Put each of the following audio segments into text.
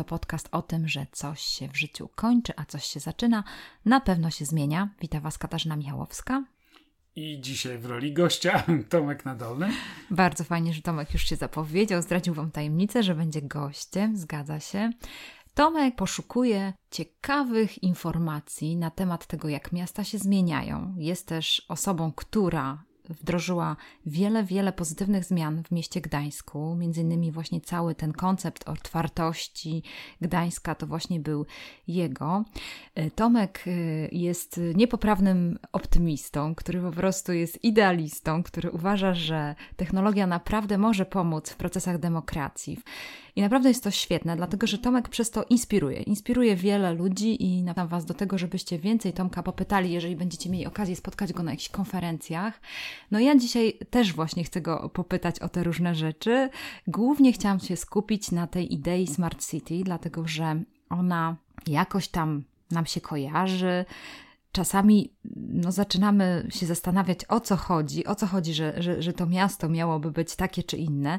to podcast o tym, że coś się w życiu kończy, a coś się zaczyna. Na pewno się zmienia. Witam Was Katarzyna Michałowska. I dzisiaj w roli gościa Tomek Nadolny. Bardzo fajnie, że Tomek już się zapowiedział, zdradził Wam tajemnicę, że będzie gościem, zgadza się. Tomek poszukuje ciekawych informacji na temat tego, jak miasta się zmieniają. Jest też osobą, która wdrożyła wiele, wiele pozytywnych zmian w mieście Gdańsku. Między innymi właśnie cały ten koncept otwartości Gdańska to właśnie był jego. E, Tomek e, jest niepoprawnym optymistą, który po prostu jest idealistą, który uważa, że technologia naprawdę może pomóc w procesach demokracji. I naprawdę jest to świetne, dlatego że Tomek przez to inspiruje. Inspiruje wiele ludzi i namawiam Was do tego, żebyście więcej Tomka popytali, jeżeli będziecie mieli okazję spotkać go na jakichś konferencjach. No ja dzisiaj też właśnie chcę go popytać o te różne rzeczy. Głównie chciałam się skupić na tej idei Smart City, dlatego że ona jakoś tam nam się kojarzy czasami no, zaczynamy się zastanawiać, o co chodzi, o co chodzi, że, że, że to miasto miałoby być takie czy inne.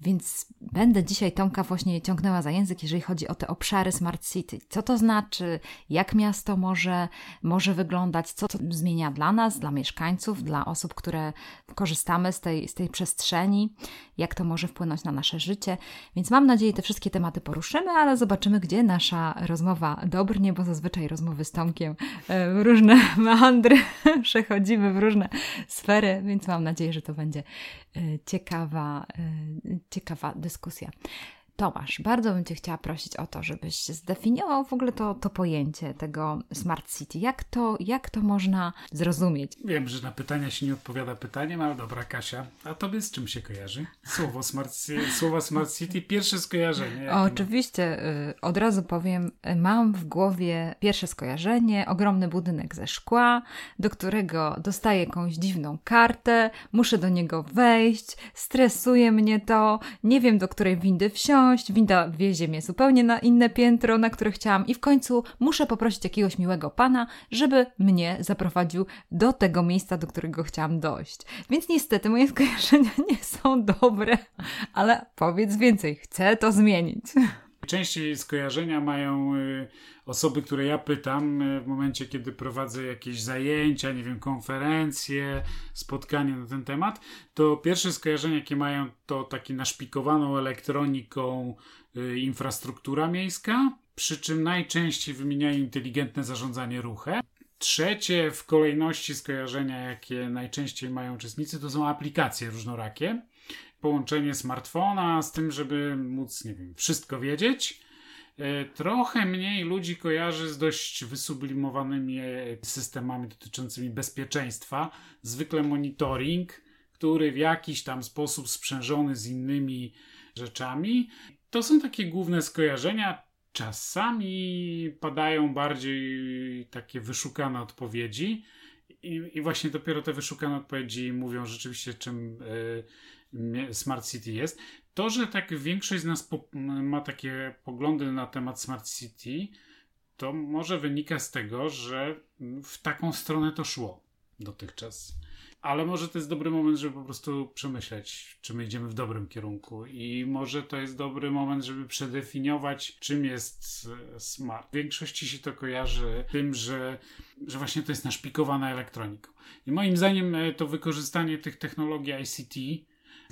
Więc będę dzisiaj Tomka właśnie ciągnęła za język, jeżeli chodzi o te obszary Smart City. Co to znaczy, jak miasto może, może wyglądać, co to zmienia dla nas, dla mieszkańców, dla osób, które korzystamy z tej, z tej przestrzeni, jak to może wpłynąć na nasze życie. Więc mam nadzieję, te wszystkie tematy poruszymy, ale zobaczymy, gdzie nasza rozmowa dobrnie, bo zazwyczaj rozmowy z Tomkiem e, różne meandry, przechodzimy w różne sfery, więc mam nadzieję, że to będzie e, ciekawa, e, ciekawa dyskusja. Tomasz, bardzo bym Cię chciała prosić o to, żebyś zdefiniował w ogóle to, to pojęcie tego Smart City. Jak to, jak to można zrozumieć? Wiem, że na pytania się nie odpowiada pytaniem, ale dobra, Kasia, a Tobie z czym się kojarzy? Słowo Smart, słowa Smart City, pierwsze skojarzenie. O, oczywiście, y, od razu powiem, mam w głowie pierwsze skojarzenie, ogromny budynek ze szkła, do którego dostaję jakąś dziwną kartę, muszę do niego wejść, stresuje mnie to, nie wiem do której windy wsiąść, winda wiezie mnie zupełnie na inne piętro, na które chciałam i w końcu muszę poprosić jakiegoś miłego pana, żeby mnie zaprowadził do tego miejsca, do którego chciałam dojść. Więc niestety moje skojarzenia nie są dobre, ale powiedz więcej, chcę to zmienić. Częściej skojarzenia mają y, osoby, które ja pytam y, w momencie, kiedy prowadzę jakieś zajęcia, nie wiem, konferencje, spotkania na ten temat, to pierwsze skojarzenie, jakie mają, to taki naszpikowaną elektroniką y, infrastruktura miejska, przy czym najczęściej wymieniają inteligentne zarządzanie ruchem. Trzecie w kolejności skojarzenia, jakie najczęściej mają uczestnicy, to są aplikacje różnorakie połączenie smartfona z tym, żeby móc, nie wiem, wszystko wiedzieć. E, trochę mniej ludzi kojarzy z dość wysublimowanymi systemami dotyczącymi bezpieczeństwa. Zwykle monitoring, który w jakiś tam sposób sprzężony z innymi rzeczami. To są takie główne skojarzenia. Czasami padają bardziej takie wyszukane odpowiedzi. I, I, właśnie dopiero te wyszukane odpowiedzi mówią rzeczywiście, czym y, Smart City jest. To, że tak większość z nas ma takie poglądy na temat Smart City, to może wynika z tego, że w taką stronę to szło dotychczas. Ale może to jest dobry moment, żeby po prostu przemyśleć, czy my idziemy w dobrym kierunku. I może to jest dobry moment, żeby przedefiniować, czym jest e, smart. W większości się to kojarzy tym, że, że właśnie to jest naszpikowana elektroniką. I moim zdaniem e, to wykorzystanie tych technologii ICT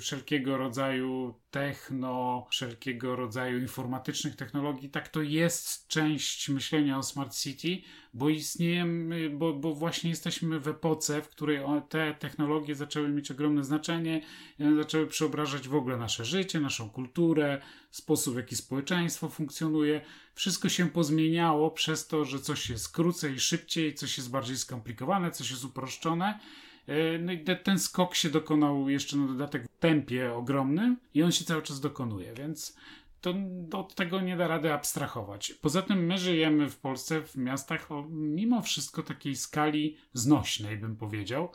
wszelkiego rodzaju techno, wszelkiego rodzaju informatycznych technologii, tak to jest część myślenia o Smart City, bo istniejemy, bo, bo właśnie jesteśmy w epoce, w której te technologie zaczęły mieć ogromne znaczenie zaczęły przeobrażać w ogóle nasze życie, naszą kulturę, sposób w jaki społeczeństwo funkcjonuje. Wszystko się pozmieniało przez to, że coś jest krócej, szybciej, coś jest bardziej skomplikowane, coś jest uproszczone. E, no i te, ten skok się dokonał jeszcze na dodatek w tempie ogromnym i on się cały czas dokonuje, więc to od tego nie da rady abstrahować. Poza tym my żyjemy w Polsce, w miastach o mimo wszystko takiej skali znośnej, bym powiedział,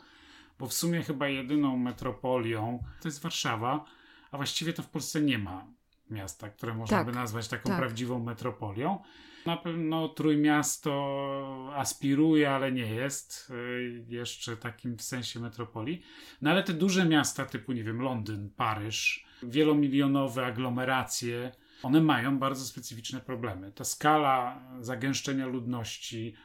bo w sumie chyba jedyną metropolią to jest Warszawa, a właściwie to w Polsce nie ma miasta, które można tak, by nazwać taką tak. prawdziwą metropolią. Na pewno Trójmiasto aspiruje, ale nie jest y, jeszcze takim w sensie metropolii. No ale te duże miasta typu, nie wiem, Londyn, Paryż, wielomilionowe aglomeracje, one mają bardzo specyficzne problemy. Ta skala zagęszczenia ludności,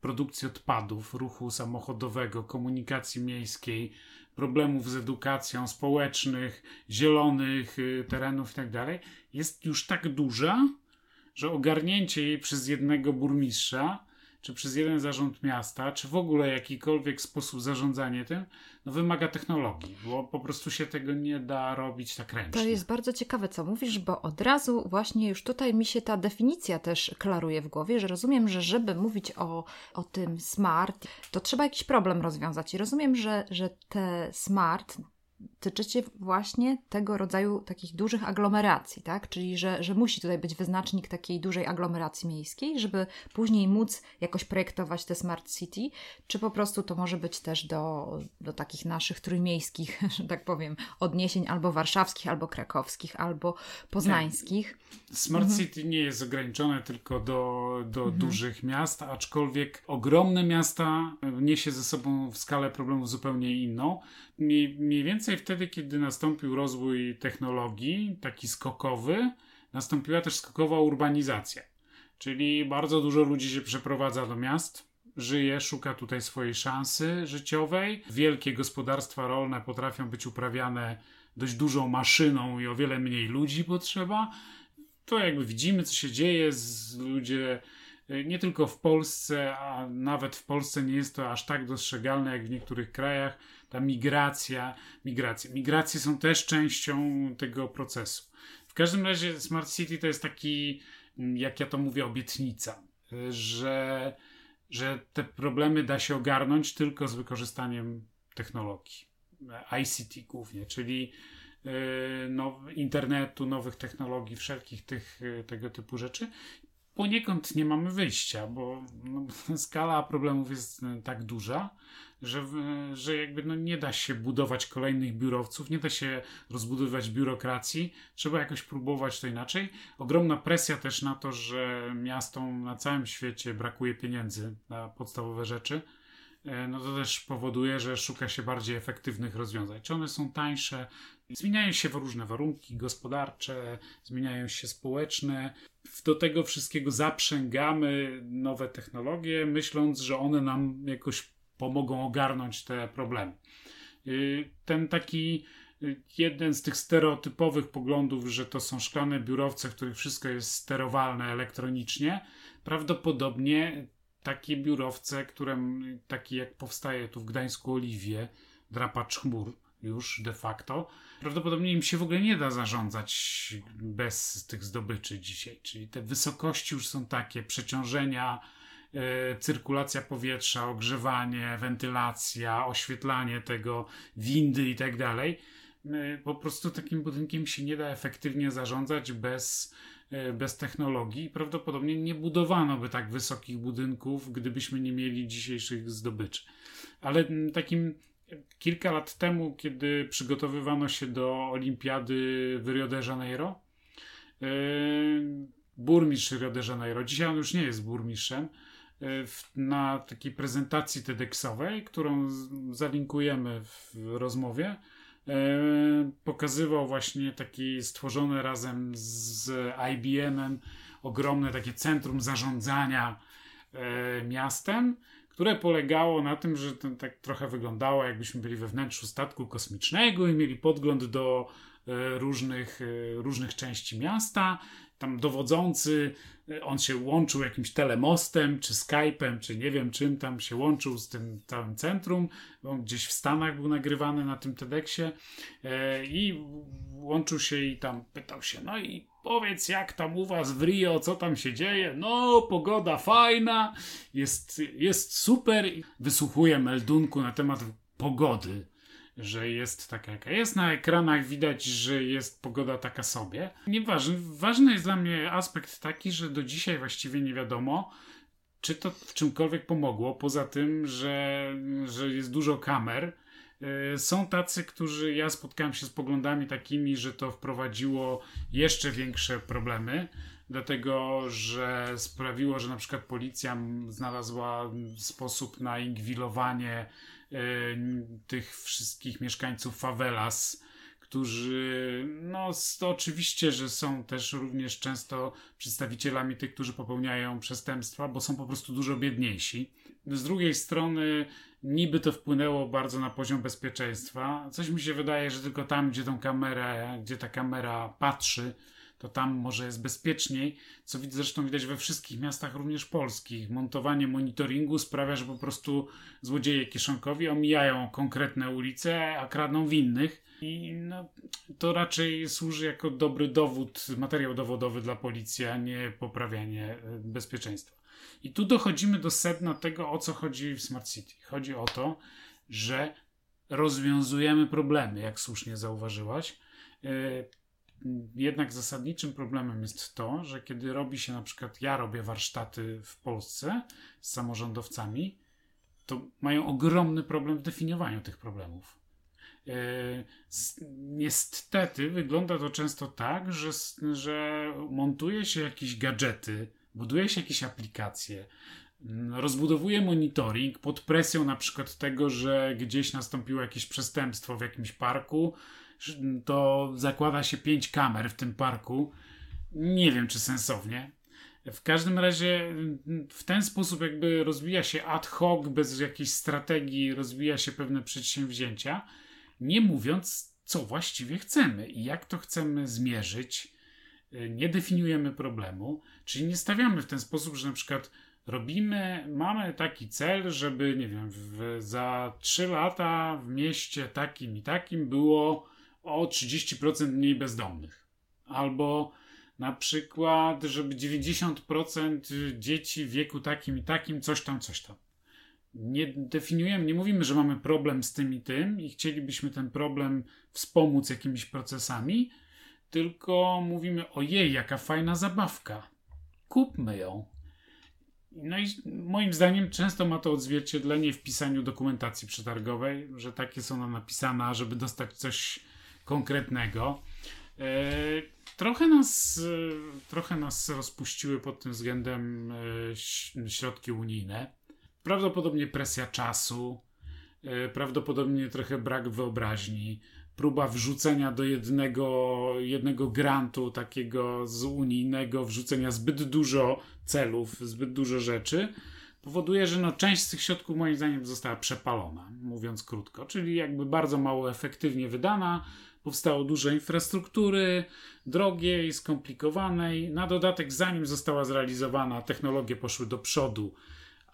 produkcji odpadów, ruchu samochodowego, komunikacji miejskiej, problemów z edukacją, społecznych, zielonych y, terenów itd., tak jest już tak duża, że ogarnięcie jej przez jednego burmistrza czy przez jeden zarząd miasta, czy w ogóle jakikolwiek sposób zarządzanie tym, no wymaga technologii, bo po prostu się tego nie da robić tak ręcznie. To jest bardzo ciekawe, co mówisz, bo od razu właśnie już tutaj mi się ta definicja też klaruje w głowie, że rozumiem, że żeby mówić o, o tym smart, to trzeba jakiś problem rozwiązać. I rozumiem, że, że te smart tyczycie właśnie tego rodzaju takich dużych aglomeracji, tak? Czyli, że, że musi tutaj być wyznacznik takiej dużej aglomeracji miejskiej, żeby później móc jakoś projektować te smart city, czy po prostu to może być też do, do takich naszych trójmiejskich, że tak powiem, odniesień albo warszawskich, albo krakowskich, albo poznańskich. Smart mhm. city nie jest ograniczone tylko do, do mhm. dużych miast, aczkolwiek ogromne miasta niesie ze sobą w skalę problemów zupełnie inną. Mniej, mniej więcej wtedy, kiedy nastąpił rozwój technologii, taki skokowy, nastąpiła też skokowa urbanizacja. Czyli bardzo dużo ludzi się przeprowadza do miast, żyje, szuka tutaj swojej szansy życiowej. Wielkie gospodarstwa rolne potrafią być uprawiane dość dużą maszyną i o wiele mniej ludzi potrzeba. To jakby widzimy, co się dzieje, ludzie nie tylko w Polsce, a nawet w Polsce nie jest to aż tak dostrzegalne jak w niektórych krajach ta migracja, migracje. Migracje są też częścią tego procesu. W każdym razie Smart City to jest taki, jak ja to mówię, obietnica, że, że te problemy da się ogarnąć tylko z wykorzystaniem technologii. ICT głównie, czyli now, internetu, nowych technologii, wszelkich tych, tego typu rzeczy poniekąd nie mamy wyjścia, bo no, skala problemów jest e, tak duża, że, że jakby no nie da się budować kolejnych biurowców, nie da się rozbudowywać biurokracji, trzeba jakoś próbować to inaczej. Ogromna presja też na to, że miastom na całym świecie brakuje pieniędzy na podstawowe rzeczy. E, no to też powoduje, że szuka się bardziej efektywnych rozwiązań. Czy one są tańsze? Zmieniają się różne warunki gospodarcze, zmieniają się społeczne. Do tego wszystkiego zaprzęgamy nowe technologie, myśląc, że one nam jakoś pomogą ogarnąć te problemy. Y, ten taki y, jeden z tych stereotypowych poglądów, że to są szklane biurowce, w których wszystko jest sterowalne elektronicznie, prawdopodobnie takie biurowce, które taki jak powstaje tu w Gdańsku Oliwie, drapacz chmur już de facto, prawdopodobnie im się w ogóle nie da zarządzać bez tych zdobyczy dzisiaj. Czyli te wysokości już są takie, przeciążenia, E, cyrkulacja powietrza, ogrzewanie, wentylacja, oświetlanie tego, windy i tak dalej. E, po prostu takim budynkiem się nie da efektywnie zarządzać bez, e, bez technologii. Prawdopodobnie nie budowano by tak wysokich budynków, gdybyśmy nie mieli dzisiejszych zdobyczy. Ale takim kilka lat temu, kiedy przygotowywano się do olimpiady w Rio de Janeiro, burmistrz Rio de Janeiro, dzisiaj on już nie jest burmistrzem, E, na takiej prezentacji TEDxowej, którą zalinkujemy w rozmowie, e, pokazywał właśnie taki stworzony razem z IBM-em ogromne takie centrum zarządzania e, miastem, które polegało na tym, że to tak trochę wyglądało, jakbyśmy byli we wnętrzu statku kosmicznego i mieli podgląd do różnych, różnych części miasta tam dowodzący, e, on się łączył jakimś telemostem, czy Skype'em, czy nie wiem czym tam się łączył z tym całym centrum. On gdzieś w Stanach był nagrywany na tym TEDxie e, i łączył się i tam pytał się, no i powiedz jak tam u was w Rio, co tam się dzieje? No, pogoda fajna, jest, jest super. Wysłuchuję meldunku na temat pogody że jest taka, jaka jest. Na ekranach widać, że jest pogoda taka sobie. Nieważne. Ważny jest dla mnie aspekt taki, że do dzisiaj właściwie nie wiadomo, czy to w czymkolwiek pomogło, poza tym, że, że jest dużo kamer. E, są tacy, którzy ja spotkałem się z poglądami takimi, że to wprowadziło jeszcze większe problemy, dlatego że sprawiło, że na przykład policja znalazła sposób na ingwilowanie E, tych wszystkich mieszkańców favelas, którzy, no to oczywiście, że są też również często przedstawicielami tych, którzy popełniają przestępstwa, bo są po prostu dużo biedniejsi. Z drugiej strony, niby to wpłynęło bardzo na poziom bezpieczeństwa. Coś mi się wydaje, że tylko tam, gdzie tą kamerę, gdzie ta kamera patrzy, to tam może jest bezpieczniej, co widzę, zresztą widać we wszystkich miastach, również polskich. Montowanie monitoringu sprawia, że po prostu złodzieje kieszonkowi omijają konkretne ulice, a kradną w innych. I no, to raczej służy jako dobry dowód, materiał dowodowy dla policji, a nie poprawianie e, bezpieczeństwa. I tu dochodzimy do sedna tego, o co chodzi w Smart City. Chodzi o to, że rozwiązujemy problemy, jak słusznie zauważyłaś. E, jednak zasadniczym problemem jest to, że kiedy robi się na przykład, ja robię warsztaty w Polsce z samorządowcami, to mają ogromny problem w definiowaniu tych problemów. E, niestety wygląda to często tak, że, że montuje się jakieś gadżety, buduje się jakieś aplikacje, rozbudowuje monitoring pod presją na przykład tego, że gdzieś nastąpiło jakieś przestępstwo w jakimś parku, to zakłada się pięć kamer w tym parku. Nie wiem, czy sensownie. W każdym razie w ten sposób jakby rozwija się ad hoc, bez jakiejś strategii, rozwija się pewne przedsięwzięcia, nie mówiąc, co właściwie chcemy i jak to chcemy zmierzyć. Nie definiujemy problemu, czyli nie stawiamy w ten sposób, że na przykład robimy, mamy taki cel, żeby, nie wiem, w, za 3 lata w mieście takim i takim było o 30% mniej bezdomnych. Albo na przykład, żeby 90% dzieci w wieku takim i takim, coś tam, coś tam. Nie definiujemy, nie mówimy, że mamy problem z tym i tym i chcielibyśmy ten problem wspomóc jakimiś procesami, tylko mówimy, ojej, jaka fajna zabawka. Kupmy ją. No i moim zdaniem często ma to odzwierciedlenie w pisaniu dokumentacji przetargowej, że takie są napisane, żeby dostać coś konkretnego. E, trochę nas, e, trochę nas rozpuściły pod tym względem e, środki unijne. Prawdopodobnie presja czasu, prawdopodobnie trochę brak wyobraźni, próba wrzucenia do jednego, jednego grantu takiego z unijnego, wrzucenia zbyt dużo celów, zbyt dużo rzeczy, powoduje, że no, część z tych środków moim zdaniem została przepalona, mówiąc krótko, czyli jakby bardzo mało efektywnie wydana, Powstało dużo infrastruktury, drogiej, skomplikowanej. Na dodatek, zanim została zrealizowana, technologie poszły do przodu,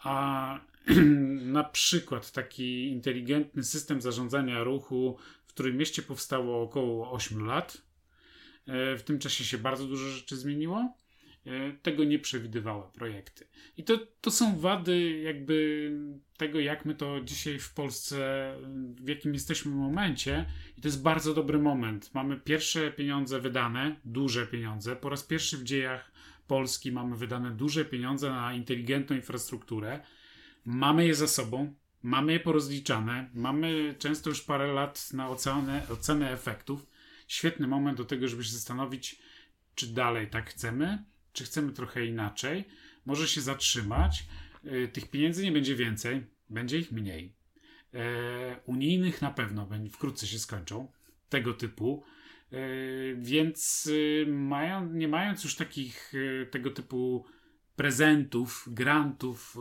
a na przykład taki inteligentny system zarządzania ruchu którym mieście powstało około 8 lat. E, w tym czasie się bardzo dużo rzeczy zmieniło. E, tego nie przewidywały projekty. I to, to są wady jakby tego, jak my to dzisiaj w Polsce, w jakim jesteśmy momencie. I to jest bardzo dobry moment. Mamy pierwsze pieniądze wydane, duże pieniądze. Po raz pierwszy w dziejach Polski mamy wydane duże pieniądze na inteligentną infrastrukturę. Mamy je za sobą, mamy je porozliczane, mamy często już parę lat na ocenę, ocenę efektów. Świetny moment do tego, żeby się zastanowić, czy dalej tak chcemy czy chcemy trochę inaczej, może się zatrzymać. E, tych pieniędzy nie będzie więcej, będzie ich mniej. E, unijnych na pewno wkrótce się skończą, tego typu. E, więc mają, nie mając już takich tego typu prezentów, grantów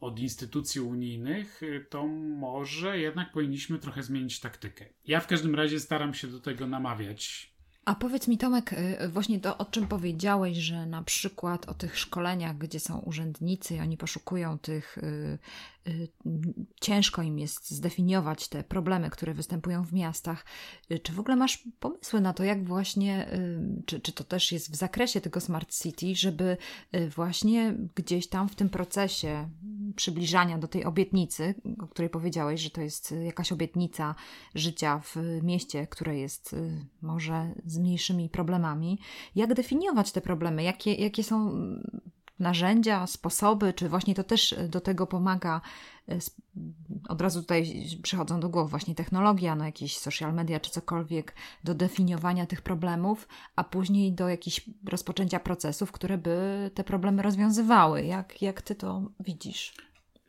od instytucji unijnych, to może jednak powinniśmy trochę zmienić taktykę. Ja w każdym razie staram się do tego namawiać a powiedz mi, Tomek, y, właśnie to, o czym powiedziałeś, że na przykład o tych szkoleniach, gdzie są urzędnicy i oni poszukują tych y, Y, ciężko im jest zdefiniować te problemy, które występują w miastach. Y, czy w ogóle masz pomysły na to, jak właśnie, y, czy, czy to też jest w zakresie tego Smart City, żeby właśnie gdzieś tam w tym procesie przybliżania do tej obietnicy, o której powiedziałeś, że to jest jakaś obietnica życia w mieście, które jest może mniejszymi problemami, jak definiować te problemy, jakie, jakie są narzędzia, sposoby, czy właśnie to też do tego pomaga. E, od razu tutaj przychodzą do głowy właśnie technologia, no jakieś social media czy cokolwiek do definiowania tych problemów, a później do jakichś rozpoczęcia procesów, które by te problemy rozwiązywały. Jak, jak ty to widzisz?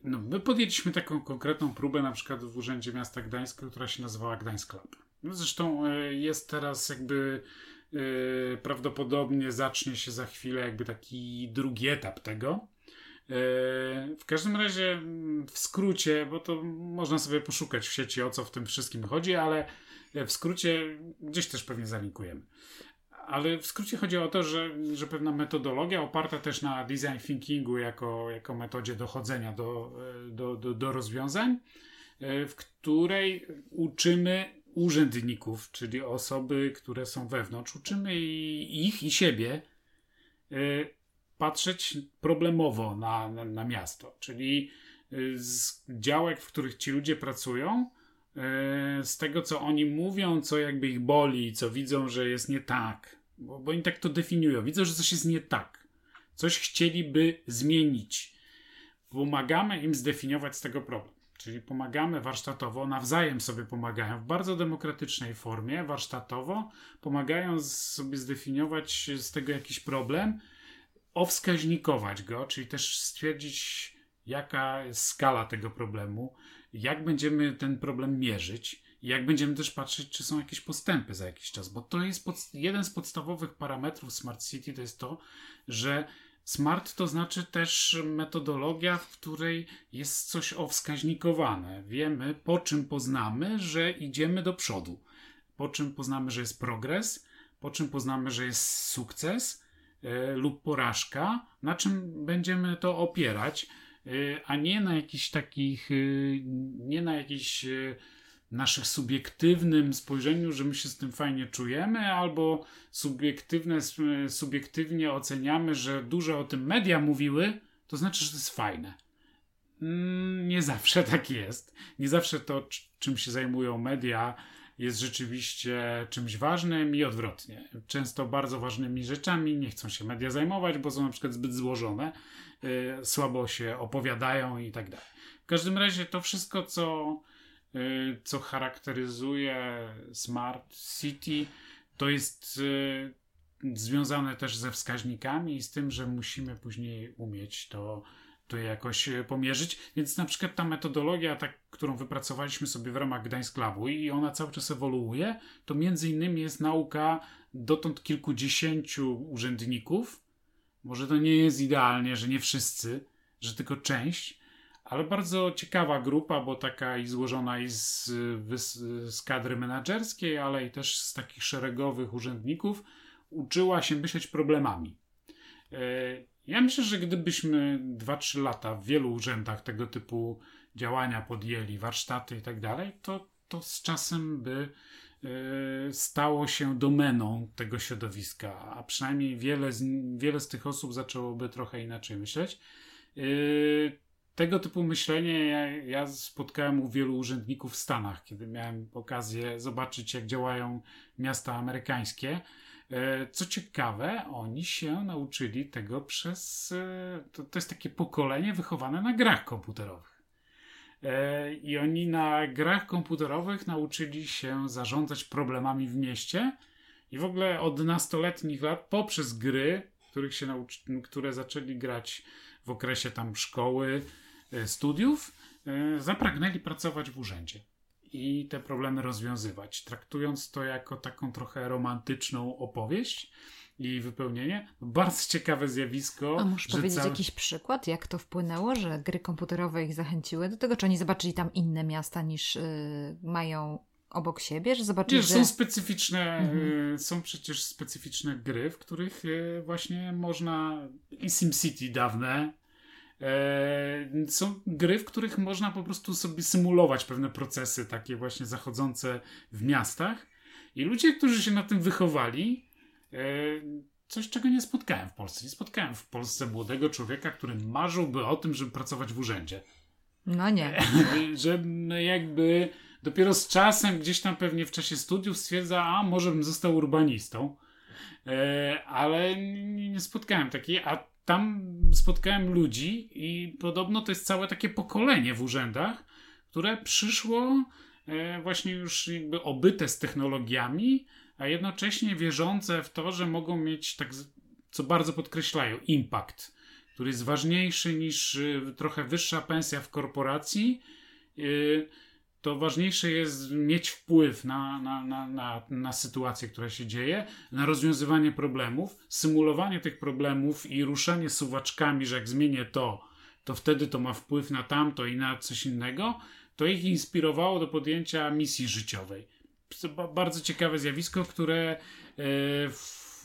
No, my podjęliśmy taką konkretną próbę na przykład w Urzędzie Miasta Gdańska, która się nazywała Gdańsk Lab. No zresztą e, jest teraz jakby e, prawdopodobnie zacznie się za chwilę jakby taki drugi etap tego. E, w każdym razie mm, w skrócie, bo to można sobie poszukać w sieci o co w tym wszystkim chodzi, ale w skrócie gdzieś też pewnie zalinkujemy. Ale w skrócie chodzi o to, że, że pewna metodologia oparta też na design thinkingu jako, jako metodzie dochodzenia do, do, do, do rozwiązań, w której uczymy urzędników, czyli osoby, które są wewnątrz, uczymy ich i siebie e, patrzeć problemowo na, na, na miasto, czyli e, z działek, w których ci ludzie pracują, e, z tego, co oni mówią, co jakby ich boli, co widzą, że jest nie tak, bo, bo oni tak to definiują. Widzą, że coś jest nie tak. Coś chcieliby zmienić. Pomagamy im zdefiniować z tego problem. Czyli pomagamy warsztatowo, nawzajem sobie pomagają w bardzo demokratycznej formie, warsztatowo, pomagają sobie zdefiniować z tego jakiś problem, owskaźnikować go, czyli też stwierdzić, jaka jest skala tego problemu, jak będziemy ten problem mierzyć, jak będziemy też patrzeć, czy są jakieś postępy za jakiś czas, bo to jest pod, jeden z podstawowych parametrów Smart City, to jest to, że Smart to znaczy też metodologia, w której jest coś owskaźnikowane. Wiemy, po czym poznamy, że idziemy do przodu, po czym poznamy, że jest progres, po czym poznamy, że jest sukces e, lub porażka, na czym będziemy to opierać, e, a nie na jakichś takich, e, nie na jakichś naszych subiektywnym spojrzeniu, że my się z tym fajnie czujemy, albo subiektywne, subiektywnie oceniamy, że dużo o tym media mówiły, to znaczy, że to jest fajne. Mm, nie zawsze tak jest. Nie zawsze to, czym się zajmują media, jest rzeczywiście czymś ważnym i odwrotnie. Często bardzo ważnymi rzeczami nie chcą się media zajmować, bo są na przykład zbyt złożone, yy, słabo się opowiadają i tak dalej. W każdym razie to wszystko, co Y, co charakteryzuje Smart City, to jest y, związane też ze wskaźnikami i z tym, że musimy później umieć to, to jakoś y, pomierzyć. Więc na przykład ta metodologia, tak, którą wypracowaliśmy sobie w ramach Gdańsk Labu i ona cały czas ewoluuje, to między innymi jest nauka dotąd kilkudziesięciu urzędników. Może to nie jest idealnie, że nie wszyscy, że tylko część, ale bardzo ciekawa grupa, bo taka i złożona i z, z kadry menedżerskiej, ale i też z takich szeregowych urzędników, uczyła się myśleć problemami. E, ja myślę, że gdybyśmy 2-3 lata w wielu urzędach tego typu działania podjęli, warsztaty i tak dalej, to, to z czasem by e, stało się domeną tego środowiska, a przynajmniej wiele z, wiele z tych osób zaczęłoby trochę inaczej myśleć. E, tego typu myślenie ja, ja, spotkałem u wielu urzędników w Stanach, kiedy miałem okazję zobaczyć, jak działają miasta amerykańskie. E, co ciekawe, oni się nauczyli tego przez. E, to, to jest takie pokolenie wychowane na grach komputerowych. E, I oni na grach komputerowych nauczyli się zarządzać problemami w mieście. I w ogóle od nastoletnich lat, poprzez gry, których się nauczy, które zaczęli grać w okresie tam szkoły, studiów, e, zapragnęli pracować w urzędzie i te problemy rozwiązywać, traktując to jako taką trochę romantyczną opowieść i wypełnienie. Bardzo ciekawe zjawisko. A możesz powiedzieć cały... jakiś przykład, jak to wpłynęło, że gry komputerowe ich zachęciły do tego? Czy oni zobaczyli tam inne miasta niż yy, mają obok siebie, że zobaczyli, że... Są specyficzne, mhm. są przecież specyficzne gry, w których właśnie można i SimCity dawne, E, są gry, w których można po prostu sobie symulować pewne procesy takie właśnie zachodzące w miastach i ludzie, którzy się na tym wychowali, e, coś czego nie spotkałem w Polsce. Nie spotkałem w Polsce młodego człowieka, który marzyłby o tym, żeby pracować w urzędzie. No nie. że jakby dopiero z czasem, gdzieś tam pewnie w czasie studiów stwierdza, a może bym został urbanistą. Ale nie spotkałem takiej, a tam spotkałem ludzi i podobno to jest całe takie pokolenie w urzędach, które przyszło e, właśnie już jakby obyte z technologiami, a jednocześnie wierzące w to, że mogą mieć tak, co bardzo podkreślają, impact, który jest ważniejszy niż e, trochę wyższa pensja w korporacji. To ważniejsze jest mieć wpływ na, na, na, na, na sytuację, która się dzieje, na rozwiązywanie problemów, symulowanie tych problemów i ruszanie suwaczkami, że jak zmienię to, to wtedy to ma wpływ na tamto i na coś innego, to ich inspirowało do podjęcia misji życiowej. Bardzo ciekawe zjawisko, które e, w,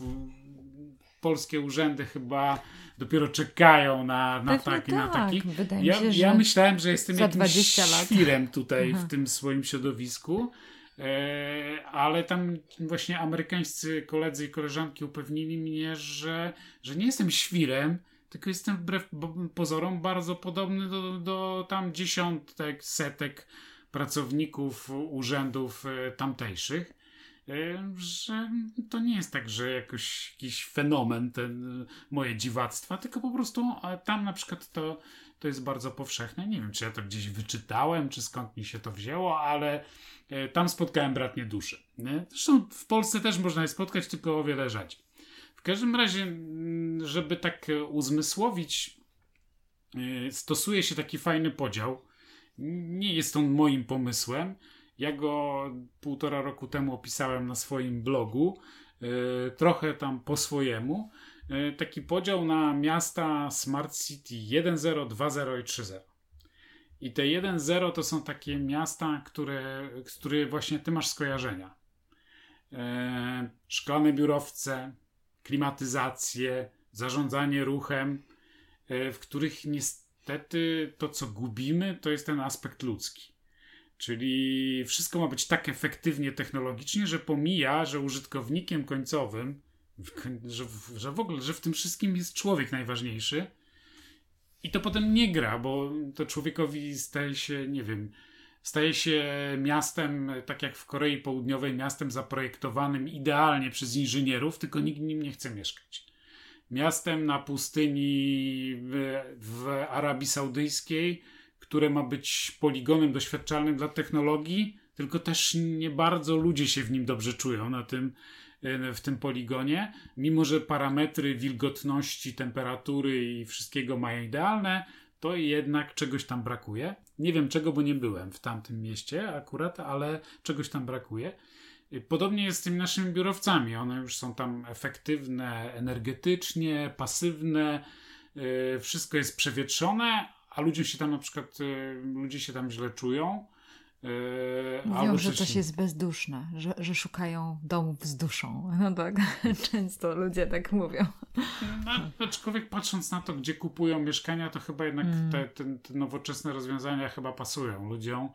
polskie urzędy chyba dopiero czekają na, na, taki, tak. na taki. Wydaje ja, się, ja myślałem, że jestem jakimś świrem tutaj Aha. w tym swoim środowisku. E, ale tam właśnie amerykańscy koledzy i koleżanki upewnili mnie, że, że nie jestem świrem, tylko jestem wbrew pozorom bardzo podobny do, do tam dziesiątek, setek pracowników urzędów e, tamtejszych. E, że to nie jest tak, że jakoś jakiś fenomen ten moje dziwactwa, tylko po prostu tam na przykład to, to jest bardzo powszechne. Nie wiem, czy ja to gdzieś wyczytałem, czy skąd mi się to wzięło, ale e, tam spotkałem bratnie duszy. Zresztą w Polsce też można je spotkać, tylko o wiele rzadziej. W każdym razie, żeby tak uzmysłowić, stosuje się taki fajny podział. Nie jest on moim pomysłem. Ja go półtora roku temu opisałem na swoim blogu, yy, trochę tam po swojemu. Yy, taki podział na miasta Smart City 1.0, 2.0 i 3.0. I te 1.0 to są takie miasta, które, z których właśnie ty masz skojarzenia. Yy, szklane biurowce, klimatyzację, zarządzanie ruchem, w których niestety to, co gubimy, to jest ten aspekt ludzki. Czyli wszystko ma być tak efektywnie technologicznie, że pomija, że użytkownikiem końcowym, że, że w ogóle, że w tym wszystkim jest człowiek najważniejszy. I to potem nie gra, bo to człowiekowi staje się, nie wiem, staje się miastem, tak jak w Korei Południowej, miastem zaprojektowanym idealnie przez inżynierów, tylko nikt nim nie chce mieszkać. Miastem na pustyni w, Arabii Saudyjskiej, które ma być poligonem doświadczalnym dla technologii, tylko też nie bardzo ludzie się w nim dobrze czują na tym, w tym poligonie. Mimo, że parametry wilgotności, temperatury i wszystkiego mają idealne, to jednak czegoś tam brakuje. Nie wiem czego, bo nie byłem w tamtym mieście akurat, ale czegoś tam brakuje. Podobnie jest z tymi naszymi biurowcami. One już są tam efektywne energetycznie, pasywne, wszystko jest przewietrzone, a ludzie się tam na przykład, ludzie się tam źle czują. Mówią, że coś jest bezduszne, że, że szukają domów z duszą. No tak, często ludzie tak mówią. No, aczkolwiek patrząc na to, gdzie kupują mieszkania, to chyba jednak mm. te, te, te nowoczesne rozwiązania chyba pasują ludziom.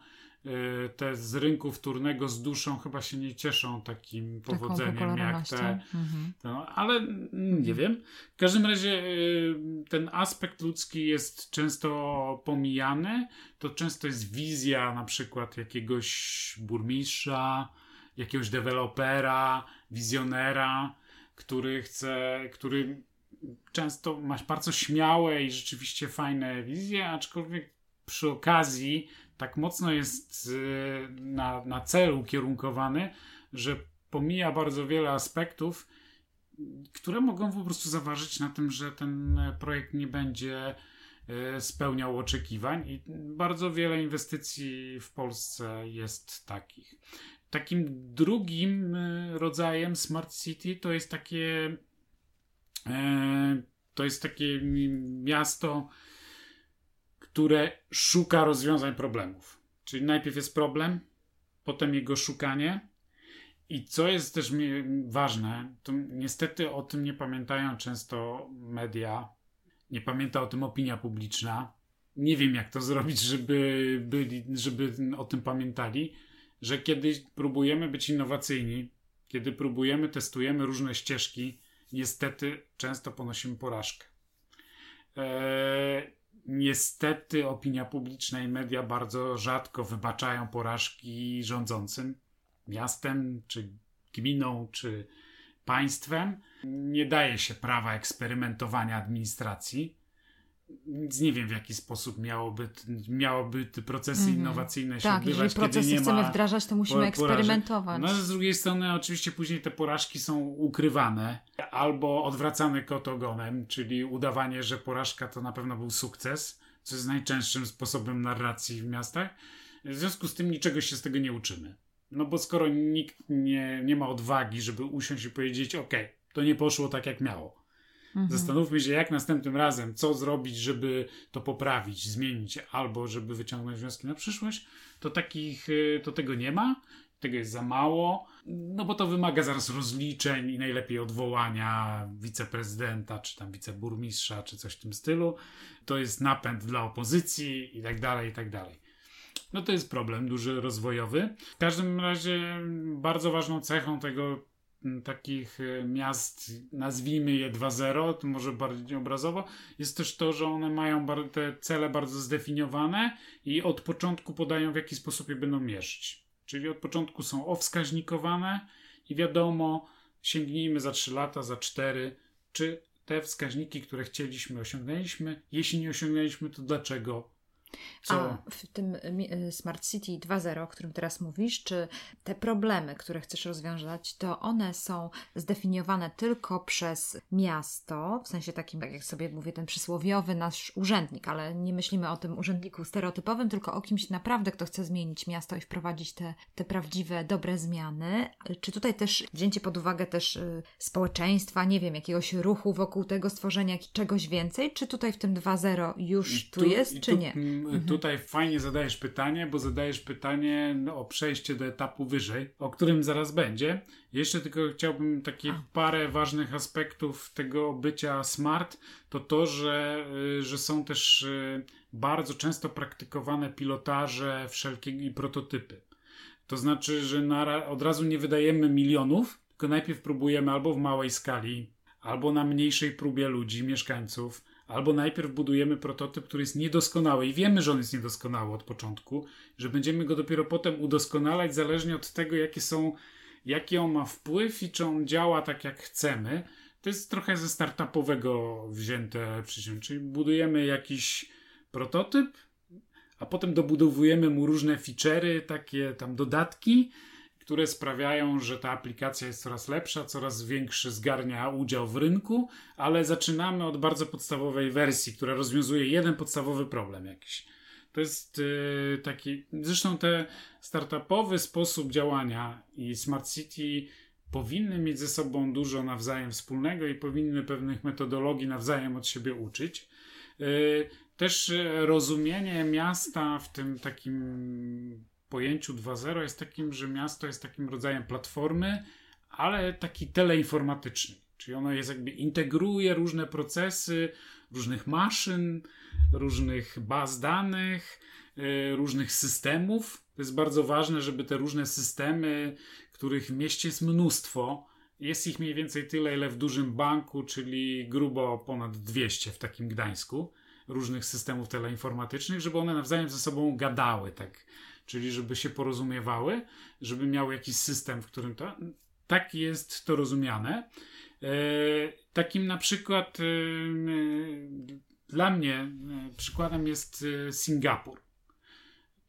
Te z rynku wtórnego z duszą chyba się nie cieszą takim powodzeniem jak te. Mhm. No, ale nie wiem. W każdym razie ten aspekt ludzki jest często pomijany. To często jest wizja na przykład jakiegoś burmistrza, jakiegoś dewelopera, wizjonera, który chce, który często ma bardzo śmiałe i rzeczywiście fajne wizje, aczkolwiek przy okazji tak mocno jest y, na, na cel ukierunkowany, że pomija bardzo wiele aspektów, które mogą po prostu zaważyć na tym, że ten projekt nie będzie y, spełniał oczekiwań i bardzo wiele inwestycji w Polsce jest takich. Takim drugim y, rodzajem Smart City to jest takie to jest takie miasto które szuka rozwiązań problemów. Czyli najpierw jest problem, potem jego szukanie. I co jest też ważne, to niestety o tym nie pamiętają często media, nie pamięta o tym opinia publiczna. Nie wiem, jak to zrobić, żeby, byli, żeby o tym pamiętali, że kiedy próbujemy być innowacyjni, kiedy próbujemy, testujemy różne ścieżki, niestety często ponosimy porażkę. Eee, niestety opinia publiczna i media bardzo rzadko wybaczają porażki rządzącym miastem, czy gminą, czy państwem. Nie daje się prawa eksperymentowania administracji. Więc nie wiem, w jaki sposób miałoby, miałoby te procesy mm -hmm. innowacyjne się tak, odbywać, jeżeli procesy nie chcemy wdrażać, to musimy eksperymentować. No, z drugiej strony oczywiście później te porażki są ukrywane albo odwracane kotogonem, czyli udawanie, że porażka to na pewno był sukces, co jest najczęstszym sposobem narracji w miastach. W związku z tym niczego się z tego nie uczymy. No bo skoro nikt nie, nie ma odwagi, żeby usiąść i powiedzieć, ok, to nie poszło tak jak miało. Mhm. Zastanówmy się, jak następnym razem, co zrobić, żeby to poprawić, zmienić, albo żeby wyciągnąć wnioski na przyszłość, to takich, y, to tego nie ma tego jest za mało, no bo to wymaga zaraz rozliczeń i najlepiej odwołania wiceprezydenta, czy tam wiceburmistrza, czy coś w tym stylu. To jest napęd dla opozycji i tak dalej, i tak dalej. No to jest problem duży rozwojowy. W każdym razie bardzo ważną cechą tego takich e, miast, nazwijmy je 2.0, to może bardziej obrazowo, jest też to, że one mają te cele bardzo zdefiniowane i od początku podają w jaki sposób je będą mierzyć. Czyli od początku są owskaźnikowane i wiadomo, sięgnijmy za 3 lata, za 4, czy te wskaźniki, które chcieliśmy, osiągnęliśmy. Jeśli nie osiągnęliśmy, to dlaczego co? A w tym y, Smart City 2.0, o którym teraz mówisz, czy te problemy, które chcesz rozwiązać, to one są zdefiniowane tylko przez miasto, w sensie takim, tak jak sobie mówię, ten przysłowiowy nasz urzędnik, ale nie myślimy o tym urzędniku stereotypowym, tylko o kimś naprawdę, kto chce zmienić miasto i wprowadzić te, te prawdziwe, dobre zmiany. Czy tutaj też wzięcie pod uwagę też y, społeczeństwa, nie wiem, jakiegoś ruchu wokół tego stworzenia czegoś więcej, czy tutaj w tym 2.0 już tu, tu jest, czy tu, nie? Mhm. tutaj fajnie zadajesz pytanie, bo zadajesz pytanie o przejście do etapu wyżej, o którym zaraz będzie. Jeszcze tylko chciałbym takie parę ważnych aspektów tego bycia smart, to to, że, y, że są też y, bardzo często praktykowane pilotaże wszelkie i prototypy. To znaczy, że na, od razu nie wydajemy milionów, tylko najpierw próbujemy albo w małej skali, albo na mniejszej próbie ludzi, mieszkańców, albo najpierw budujemy prototyp, który jest niedoskonały i wiemy, że on jest niedoskonały od początku, że będziemy go dopiero potem udoskonalać zależnie od tego, jakie są, jaki on ma wpływ i czy on działa tak, jak chcemy. To jest trochę ze startupowego wzięte przyczyny, czyli budujemy jakiś prototyp, a potem dobudowujemy mu różne feature'y, takie tam dodatki, które sprawiają, że ta aplikacja jest coraz lepsza, coraz większy zgarnia udział w rynku, ale zaczynamy od bardzo podstawowej wersji, która rozwiązuje jeden podstawowy problem jakiś. To jest yy, taki, zresztą ten startupowy sposób działania i Smart City powinny mieć ze sobą dużo nawzajem wspólnego i powinny pewnych metodologii nawzajem od siebie uczyć. Yy, też rozumienie miasta w tym takim pojęciu 2.0 jest takim, że miasto jest takim rodzajem platformy, ale taki teleinformatyczny. Czyli ono jest jakby integruje różne procesy różnych maszyn, różnych baz danych, yy, różnych systemów. To jest bardzo ważne, żeby te różne systemy, których w mieście jest mnóstwo, jest ich mniej więcej tyle, ile w dużym banku, czyli grubo ponad 200 w takim Gdańsku, różnych systemów teleinformatycznych, żeby one nawzajem ze sobą gadały, tak czyli żeby się porozumiewały, żeby miały jakiś system, w którym to. Tak jest to rozumiane. E, takim na przykład e, dla mnie e, przykładem jest Singapur.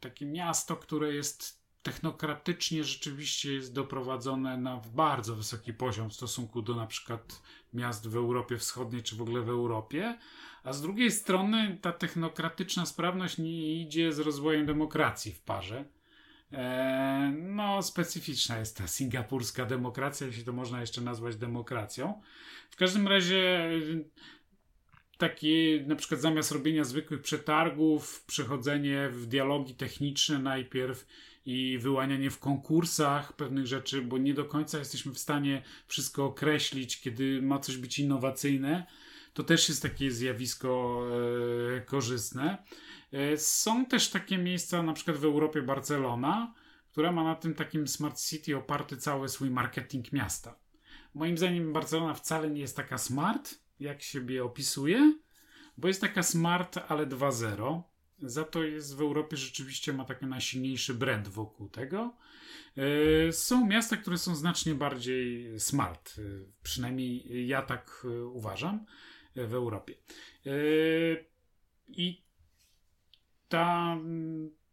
Takie miasto, które jest technokratycznie rzeczywiście jest doprowadzone na bardzo wysoki poziom w stosunku do na przykład miast w Europie Wschodniej czy w ogóle w Europie, a z drugiej strony ta technokratyczna sprawność nie idzie z rozwojem demokracji w parze. E, no, specyficzna jest ta singapurska demokracja, jeśli to można jeszcze nazwać demokracją. W każdym razie taki na przykład zamiast robienia zwykłych przetargów, przechodzenie w dialogi techniczne najpierw i wyłanianie w konkursach pewnych rzeczy, bo nie do końca jesteśmy w stanie wszystko określić, kiedy ma coś być innowacyjne to też jest takie zjawisko e, korzystne. E, są też takie miejsca, na przykład w Europie Barcelona, która ma na tym takim smart city oparty cały swój marketing miasta. Moim zdaniem Barcelona wcale nie jest taka smart, jak siebie opisuje, bo jest taka smart, ale 2.0. Za to jest w Europie rzeczywiście ma taki najsilniejszy brand wokół tego. E, są miasta, które są znacznie bardziej smart. Przynajmniej ja tak uważam w Europie. E, I ta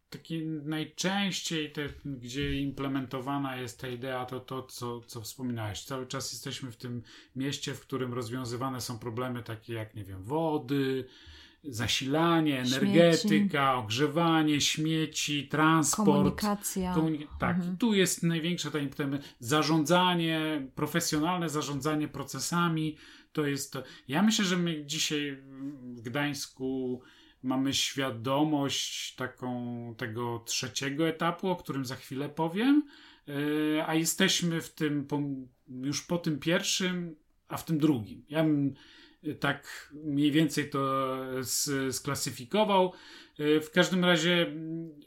takie najczęściej, te, gdzie implementowana jest ta idea, to to, co, co wspominałeś. Cały czas jesteśmy w tym mieście, w którym rozwiązywane są problemy takie jak, nie wiem, wody, zasilanie, energetyka, śmieci. ogrzewanie, śmieci, transport. Komunikacja. Komunik tak, mhm. tu jest największa ta zarządzanie, profesjonalne zarządzanie procesami. To jest to. Ja myślę, że my dzisiaj w Gdańsku mamy świadomość taką tego trzeciego etapu, o którym za chwilę powiem, e, a jesteśmy w tym już po tym pierwszym, a w tym drugim. Ja bym tak mniej więcej to sklasyfikował. E, w każdym razie mm,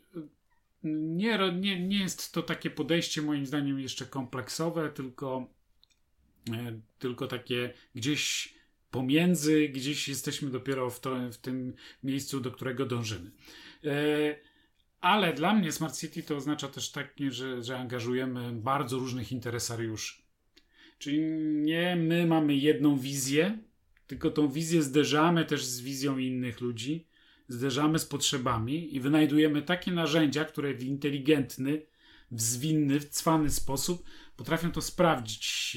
nie, nie, nie jest to takie podejście moim zdaniem jeszcze kompleksowe, tylko, e, tylko takie gdzieś pomiędzy, gdzieś jesteśmy dopiero w, to, w tym miejscu, do którego dążymy. E, ale dla mnie Smart City to oznacza też tak, że, że angażujemy bardzo różnych interesariuszy. Czyli nie my mamy jedną wizję, tylko tą wizję zderzamy też z wizją innych ludzi, zderzamy z potrzebami i wynajdujemy takie narzędzia, które w inteligentny, w zwinny, w cwany sposób potrafią to sprawdzić.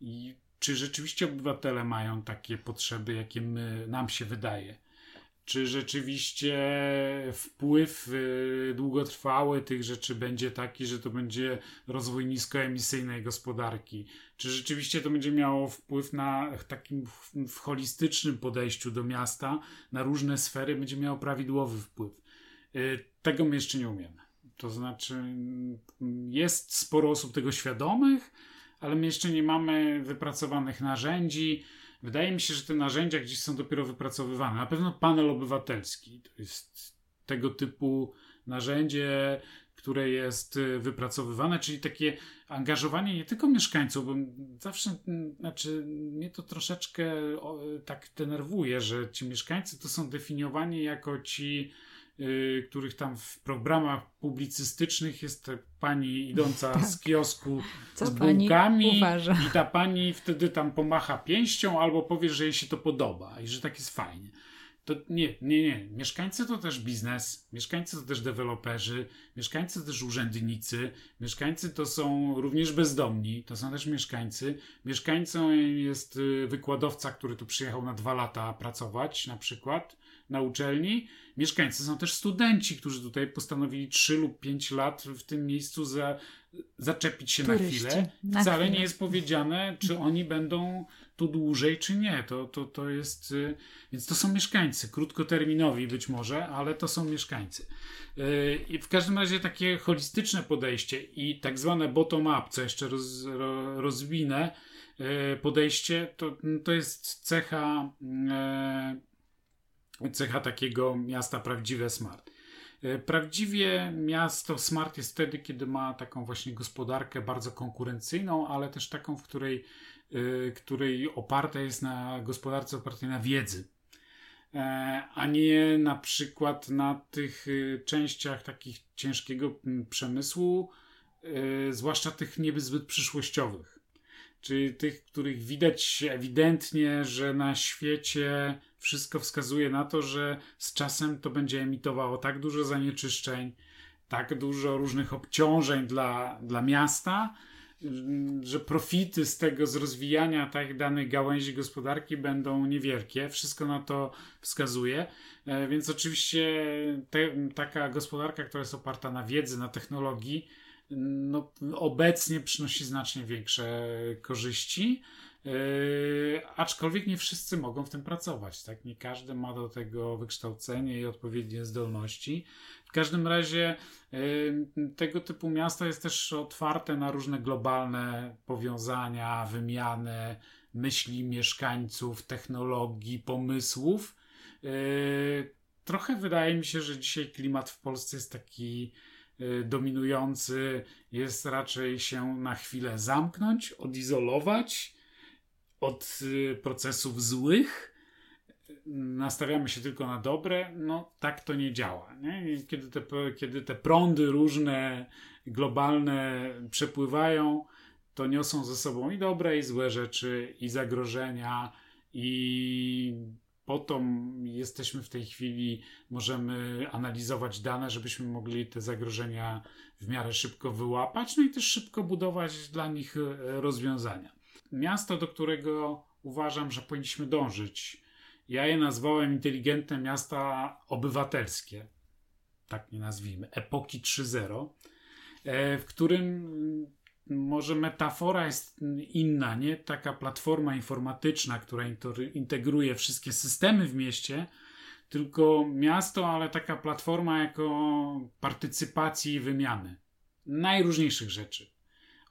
I czy rzeczywiście obywatele mają takie potrzeby, jakie my, nam się wydaje? Czy rzeczywiście wpływ y, długotrwały tych rzeczy będzie taki, że to będzie rozwój niskoemisyjnej gospodarki? Czy rzeczywiście to będzie miało wpływ na takim w holistycznym podejściu do miasta, na różne sfery, będzie miało prawidłowy wpływ? Y, tego my jeszcze nie umiemy. To znaczy, mm, jest sporo osób tego świadomych, ale my jeszcze nie mamy wypracowanych narzędzi. Wydaje mi się, że te narzędzia gdzieś są dopiero wypracowywane. Na pewno panel obywatelski to jest tego typu narzędzie, które jest y, wypracowywane, czyli takie angażowanie nie tylko mieszkańców, bo zawsze, znaczy, mnie to troszeczkę tak denerwuje, że ci mieszkańcy to są definiowani jako ci których tam w programach publicystycznych jest pani idąca tak. z kiosku Co z bułkami i ta pani wtedy tam pomacha pięścią albo powie, że jej się to podoba i że tak jest fajnie. To nie, nie, nie. Mieszkańcy to też biznes, mieszkańcy to też deweloperzy, mieszkańcy to też urzędnicy, mieszkańcy to są również bezdomni, to są też mieszkańcy. Mieszkańcą jest y, wykładowca, który tu przyjechał na dwa lata pracować na przykład na uczelni. Mieszkańcy są też studenci, którzy tutaj postanowili 3 lub 5 lat w tym miejscu za, zaczepić się Turyści, na chwilę. Na Wcale chwilę. nie jest powiedziane, czy oni będą tu dłużej, czy nie. To, to, to jest, y, więc to są mieszkańcy, krótkoterminowi być może, ale to są mieszkańcy. Y, I w każdym razie takie holistyczne podejście i tak zwane bottom-up, co jeszcze roz, rozwinę, y, podejście, to, to jest cecha cecha takiego miasta prawdziwe smart. E, prawdziwie miasto smart jest wtedy, kiedy ma taką właśnie gospodarkę bardzo konkurencyjną, ale też taką, w której, e, której oparta jest na gospodarce opartej na wiedzy. E, a nie na przykład na tych częściach takich ciężkiego przemysłu, zwłaszcza tych niezbyt przyszłościowych. Czyli tych, których widać ewidentnie, że na świecie wszystko wskazuje na to, że z czasem to będzie emitowało tak dużo zanieczyszczeń, tak dużo różnych obciążeń dla, dla miasta, że profity z tego, z rozwijania tak danej gałęzi gospodarki będą niewielkie. Wszystko na to wskazuje. E, więc oczywiście te, taka gospodarka, która jest oparta na wiedzy, na technologii, no, obecnie przynosi znacznie większe korzyści. Yy, aczkolwiek nie wszyscy mogą w tym pracować, tak? Nie każdy ma do tego wykształcenie i odpowiednie zdolności. W każdym razie yy, tego typu miasto jest też otwarte na różne globalne powiązania, wymianę myśli mieszkańców, technologii, pomysłów. Yy, trochę wydaje mi się, że dzisiaj klimat w Polsce jest taki yy, dominujący, jest raczej się na chwilę zamknąć, odizolować od y, procesów złych, nastawiamy się tylko na dobre, no tak to nie działa. Nie? Kiedy, te, kiedy te prądy różne, globalne przepływają, to niosą ze sobą i dobre, i złe rzeczy, i zagrożenia, i po to jesteśmy w tej chwili, możemy analizować dane, żebyśmy mogli te zagrożenia w miarę szybko wyłapać, no i też szybko budować dla nich e, rozwiązania miasto, do którego uważam, że powinniśmy dążyć Ja je nazwałem inteligentne miasta obywatelskie, tak nie nazwijmy, epoki 3.0, e, w którym może metafora jest inna, nie? Taka platforma informatyczna, która integruje wszystkie systemy w mieście, tylko miasto, ale taka platforma jako partycypacji i wymiany najróżniejszych rzeczy.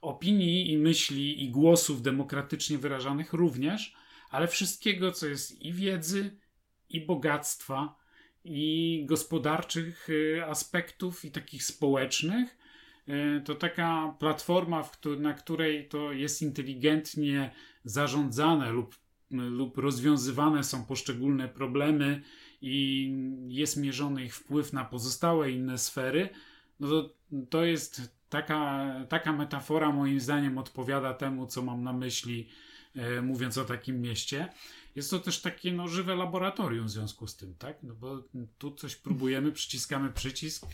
Opinii i myśli i głosów demokratycznie wyrażanych również, ale wszystkiego, co jest i wiedzy, i bogactwa, i gospodarczych y, aspektów, i takich społecznych, y, to taka platforma, na której to jest inteligentnie zarządzane lub, lub rozwiązywane są poszczególne problemy i jest mierzony ich wpływ na pozostałe inne sfery, no to, to jest taka, taka metafora, moim zdaniem, odpowiada temu, co mam na myśli, e, mówiąc o takim mieście. Jest to też takie no, żywe laboratorium w związku z tym, tak? No bo tu coś próbujemy, przyciskamy przycisk,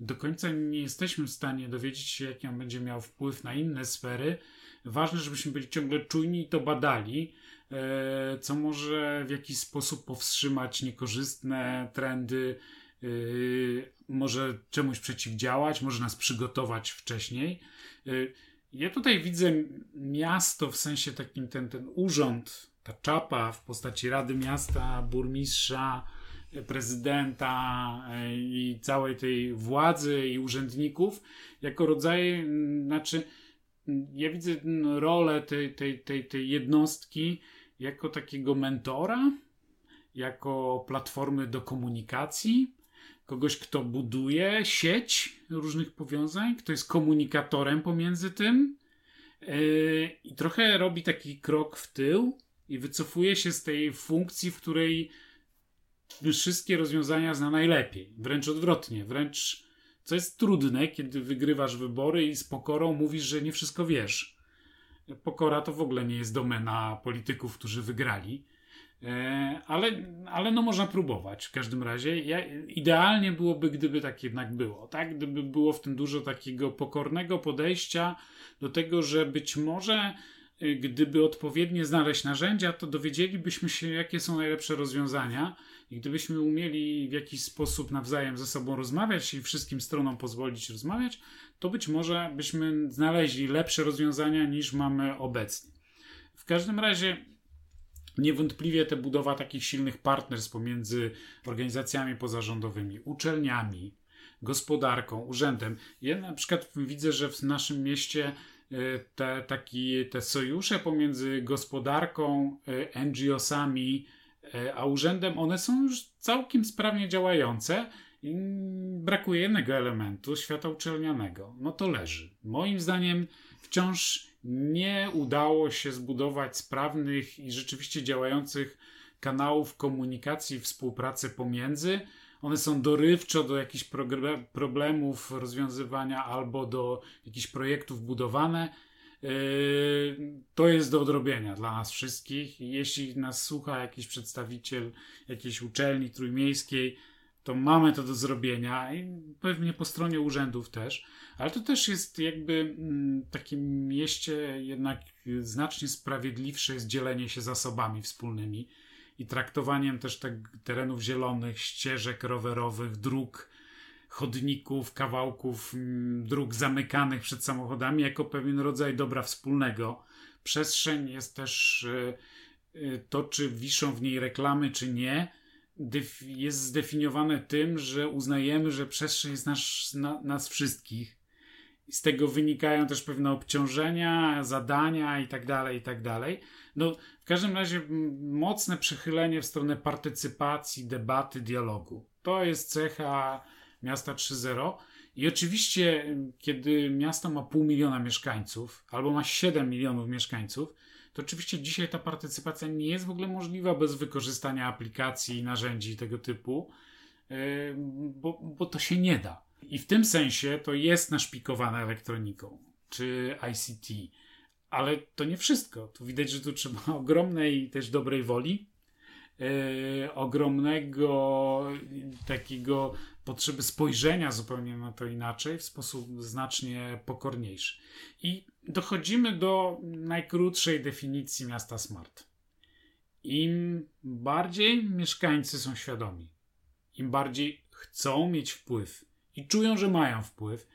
do końca nie jesteśmy w stanie dowiedzieć się, jaki on będzie miał wpływ na inne sfery. Ważne, żebyśmy byli ciągle czujni i to badali, e, co może w jakiś sposób powstrzymać niekorzystne trendy, e, może czemuś przeciwdziałać, może nas przygotować wcześniej. Ja tutaj widzę miasto w sensie takim, ten, ten urząd, ta czapa w postaci Rady Miasta, burmistrza, prezydenta e, i całej tej władzy i urzędników jako rodzaj, znaczy ja widzę rolę tej, tej, tej, tej jednostki jako takiego mentora, jako platformy do komunikacji, kogoś, kto buduje sieć różnych powiązań, kto jest komunikatorem pomiędzy tym yy, i trochę robi taki krok w tył i wycofuje się z tej funkcji, w której wszystkie rozwiązania zna najlepiej. Wręcz odwrotnie, wręcz co jest trudne, kiedy wygrywasz wybory i z pokorą mówisz, że nie wszystko wiesz. Pokora to w ogóle nie jest domena polityków, którzy wygrali. E, ale, ale no można próbować w każdym razie. Ja, idealnie byłoby, gdyby tak jednak było, tak? Gdyby było w tym dużo takiego pokornego podejścia do tego, że być może e, gdyby odpowiednio znaleźć narzędzia, to dowiedzielibyśmy się, jakie są najlepsze rozwiązania i gdybyśmy umieli w jakiś sposób nawzajem ze sobą rozmawiać i wszystkim stronom pozwolić rozmawiać, to być może byśmy znaleźli lepsze rozwiązania niż mamy obecnie. W każdym razie Niewątpliwie te budowa takich silnych partnerstw pomiędzy organizacjami pozarządowymi, uczelniami, gospodarką, urzędem. Ja na przykład widzę, że w naszym mieście e, te, taki, te sojusze pomiędzy gospodarką, e, NGO-sami e, a urzędem, one są już całkiem sprawnie działające. Brakuje jednego elementu świata uczelnianego. No to leży. Moim zdaniem wciąż nie udało się zbudować sprawnych i rzeczywiście działających kanałów komunikacji, współpracy pomiędzy. One są dorywczo do jakichś problemów rozwiązywania albo do jakichś projektów budowane. Yy, to jest do odrobienia dla nas wszystkich. Jeśli nas słucha jakiś przedstawiciel jakiejś uczelni trójmiejskiej, to mamy to do zrobienia i pewnie po stronie urzędów też, ale to też jest jakby mm, w takim mieście jednak znacznie sprawiedliwsze jest dzielenie się zasobami wspólnymi i traktowaniem też tak terenów zielonych, ścieżek rowerowych, dróg, chodników, kawałków mm, dróg zamykanych przed samochodami jako pewien rodzaj dobra wspólnego. Przestrzeń jest też e, e, to, czy wiszą w niej reklamy, czy nie jest zdefiniowane tym, że uznajemy, że przestrzeń jest nasz, na, nas wszystkich. Z tego wynikają też pewne obciążenia, zadania i tak dalej, i tak dalej. No, w każdym razie mocne przychylenie w stronę partycypacji, debaty, dialogu. To jest cecha miasta 3.0. I oczywiście, kiedy miasto ma pół miliona mieszkańców, albo ma 7 milionów mieszkańców, to oczywiście dzisiaj ta partycypacja nie jest w ogóle możliwa bez wykorzystania aplikacji i narzędzi tego typu, e, bo, bo to się nie da. I w tym sensie to jest naszpikowane elektroniką czy ICT, ale to nie wszystko. Tu widać, że tu trzeba ogromnej też dobrej woli, e, ogromnego takiego potrzeby spojrzenia zupełnie na to inaczej, w sposób znacznie pokorniejszy. I dochodzimy do najkrótszej definicji miasta smart. im bardziej mieszkańcy są świadomi, im bardziej chcą mieć wpływ i czują, że mają wpływ,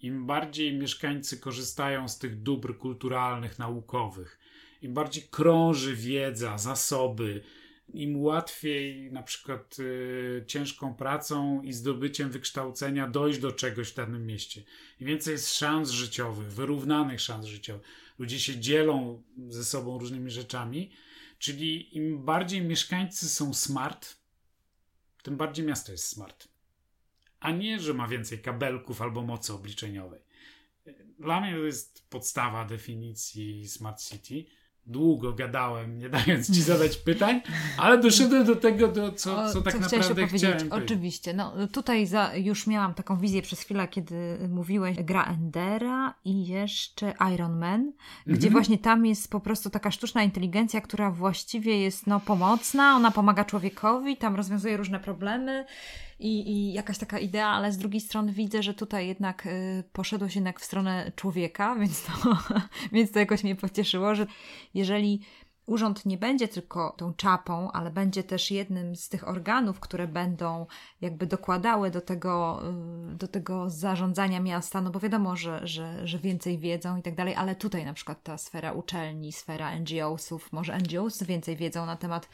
im bardziej mieszkańcy korzystają z tych dóbr kulturalnych, naukowych, im bardziej krąży wiedza, zasoby, im łatwiej na przykład y, ciężką pracą i zdobyciem wykształcenia dojść do czegoś w danym mieście. Im więcej jest szans życiowych, wyrównanych szans życiowych. Ludzie się dzielą ze sobą różnymi rzeczami, czyli im bardziej mieszkańcy są smart, tym bardziej miasto jest smart. A nie, że ma więcej kabelków albo mocy obliczeniowej. Dla mnie to jest podstawa definicji Smart City długo gadałem, nie dając ci zadać pytań, ale doszedłem do tego, do co, co tak co naprawdę chciałem Oczywiście. No, tutaj za, już miałam taką wizję przez chwilę, kiedy mówiłeś gra Endera i jeszcze Iron Man, gdzie mhm. właśnie tam jest po prostu taka sztuczna inteligencja, która właściwie jest no, pomocna, ona pomaga człowiekowi, tam rozwiązuje różne problemy i, i jakaś taka idea, ale z drugiej strony widzę, że tutaj jednak y, poszedłeś jednak w stronę człowieka, więc to, więc to jakoś mnie pocieszyło, że jeżeli urząd nie będzie tylko tą czapą, ale będzie też jednym z tych organów, które będą jakby dokładały do tego, y, do tego zarządzania miasta, no bo wiadomo, że, że, że więcej wiedzą i tak dalej, ale tutaj na przykład ta sfera uczelni, sfera NGO-sów, może NGOs więcej wiedzą na temat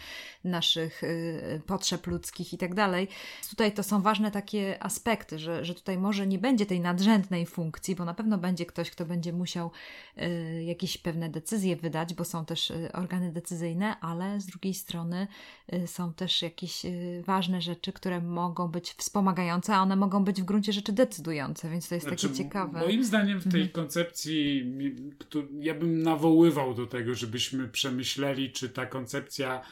naszych y, potrzeb ludzkich i tak dalej. Tutaj to są ważne takie aspekty, że, że tutaj może nie będzie tej nadrzędnej funkcji, bo na pewno będzie ktoś, kto będzie musiał y, jakieś pewne decyzje wydać, bo są też organy organy decyzyjne, ale z drugiej strony y, są też jakieś y, ważne rzeczy, które mogą być wspomagające, a one mogą być w gruncie rzeczy decydujące, więc to jest znaczy, takie ciekawe. Moim zdaniem w tej mhm. koncepcji ja bym nawoływał do tego, żebyśmy przemyśleli, czy ta koncepcja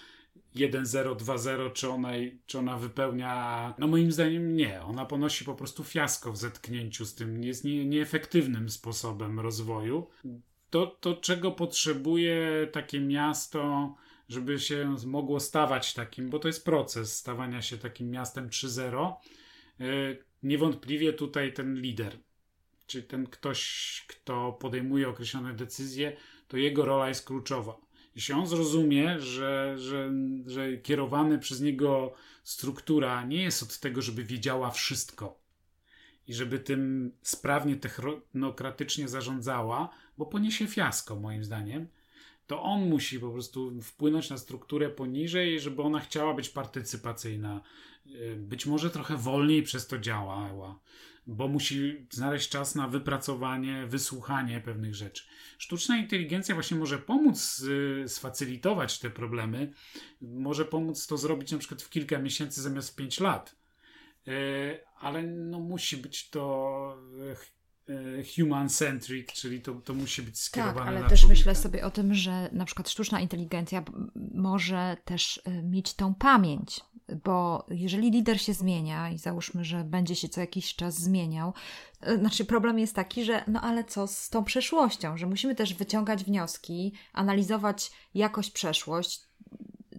1.0, czy ona, czy ona wypełnia. No, moim zdaniem nie. Ona ponosi po prostu fiasko w zetknięciu z tym. Jest nie, nieefektywnym sposobem rozwoju to, to czego potrzebuje takie miasto, żeby się mogło stawać takim, bo to jest proces stawania się takim miastem 3.0. E, niewątpliwie tutaj ten lider, czy ten ktoś, kto podejmuje określone decyzje, to jego rola jest kluczowa. Jeśli on zrozumie, że, że, że kierowany przez niego struktura nie jest od tego, żeby wiedziała wszystko i żeby tym sprawnie technokratycznie zarządzała, bo poniesie fiasko, moim zdaniem, to on musi po prostu wpłynąć na strukturę poniżej, żeby ona chciała być partycypacyjna. Y, być może trochę wolniej przez to działała, bo musi znaleźć czas na wypracowanie, wysłuchanie pewnych rzeczy. Sztuczna inteligencja właśnie może pomóc y, sfacylitować te problemy, może pomóc to zrobić na przykład w kilka miesięcy zamiast w pięć lat. Y, ale no musi być to human-centric, czyli to, to musi być skierowane tak, ale na też człowieka. myślę sobie o tym, że na przykład sztuczna inteligencja może też e, mieć tą pamięć, bo jeżeli lider się zmienia i załóżmy, że będzie się co jakiś czas zmieniał, e, znaczy problem jest taki, że no ale co z tą przeszłością, że musimy też wyciągać wnioski, analizować jakoś przeszłość,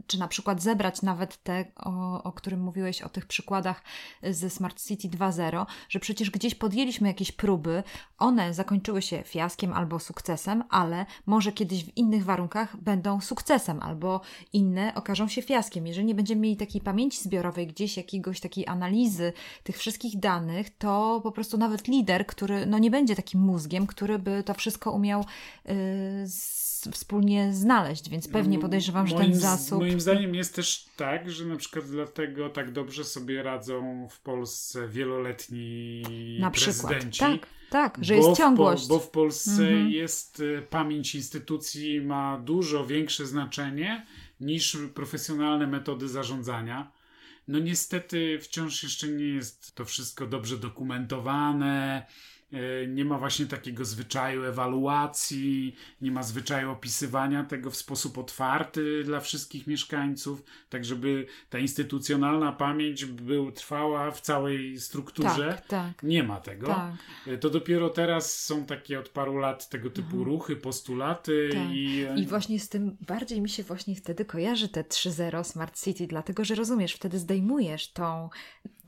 czy na przykład zebrać nawet te, o, o którym mówiłeś, o tych przykładach ze Smart City 2.0, że przecież gdzieś podjęliśmy jakieś próby, one zakończyły się fiaskiem albo sukcesem, ale może kiedyś w innych warunkach będą sukcesem, albo inne okażą się fiaskiem. Jeżeli nie będziemy mieli takiej pamięci zbiorowej, gdzieś jakiegoś takiej analizy tych wszystkich danych, to po prostu nawet lider, który no nie będzie takim mózgiem, który by to wszystko umiał yy, wspólnie znaleźć, więc pewnie podejrzewam, że ten zasób. Moim zdaniem jest też tak, że na przykład dlatego tak dobrze sobie radzą w Polsce wieloletni na prezydenci. Tak, tak, że jest ciągłość. W, bo w Polsce mhm. jest y, pamięć instytucji ma dużo większe znaczenie niż profesjonalne metody zarządzania. No niestety wciąż jeszcze nie jest to wszystko dobrze dokumentowane nie ma właśnie takiego zwyczaju ewaluacji, nie ma zwyczaju opisywania tego w sposób otwarty dla wszystkich mieszkańców, tak żeby ta instytucjonalna pamięć był, trwała w całej strukturze. Tak, tak. Nie ma tego. Tak. E, to dopiero teraz są takie od paru lat tego typu mhm. ruchy, postulaty. Tak. I... I właśnie z tym bardziej mi się właśnie wtedy kojarzy te 3.0 Smart City, dlatego że rozumiesz, wtedy zdejmujesz tą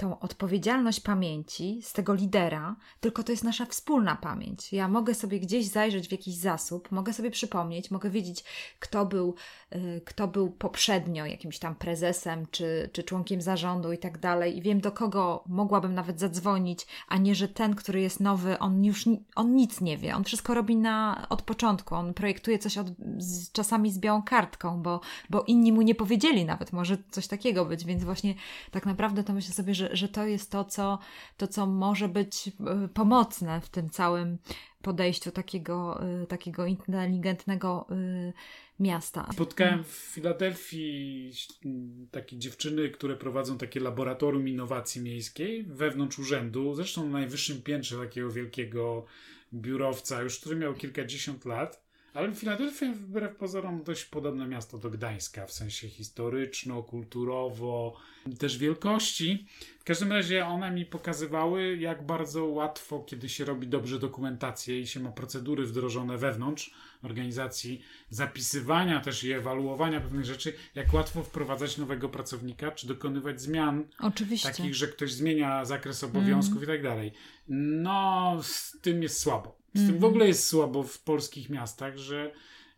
tą odpowiedzialność pamięci z tego lidera, tylko to jest nasza wspólna pamięć. Ja mogę sobie gdzieś zajrzeć w jakiś zasób, mogę sobie przypomnieć, mogę wiedzieć, kto był, y, kto był poprzednio jakimś tam prezesem czy, czy członkiem zarządu i tak dalej, i wiem, do kogo mogłabym nawet zadzwonić, a nie, że ten, który jest nowy, on już on nic nie wie. On wszystko robi na, od początku. On projektuje coś od, z, czasami z białą kartką, bo, bo inni mu nie powiedzieli nawet, może coś takiego być, więc właśnie tak naprawdę to myślę sobie, że, że to jest to co, to, co może być e, pomocne w tym całym podejściu takiego, e, takiego inteligentnego e, miasta. Spotkałem w Filadelfii takie dziewczyny, które prowadzą takie laboratorium innowacji miejskiej wewnątrz urzędu, zresztą na najwyższym piętrze takiego wielkiego biurowca, już który miał kilkadziesiąt lat. Ale Filadelfia wbrew pozorom dość podobne miasto do Gdańska w sensie historyczno, kulturowo, też wielkości. W każdym razie one mi pokazywały, jak bardzo łatwo, kiedy się robi dobrze dokumentację i się ma procedury wdrożone wewnątrz organizacji, zapisywania też i ewaluowania pewnych rzeczy, jak łatwo wprowadzać nowego pracownika, czy dokonywać zmian. Oczywiście. Takich, że ktoś zmienia zakres obowiązków mm. i tak dalej. No, z tym jest słabo. Z mm -hmm. tym w mhm. ogóle jest słabo w polskich miastach, że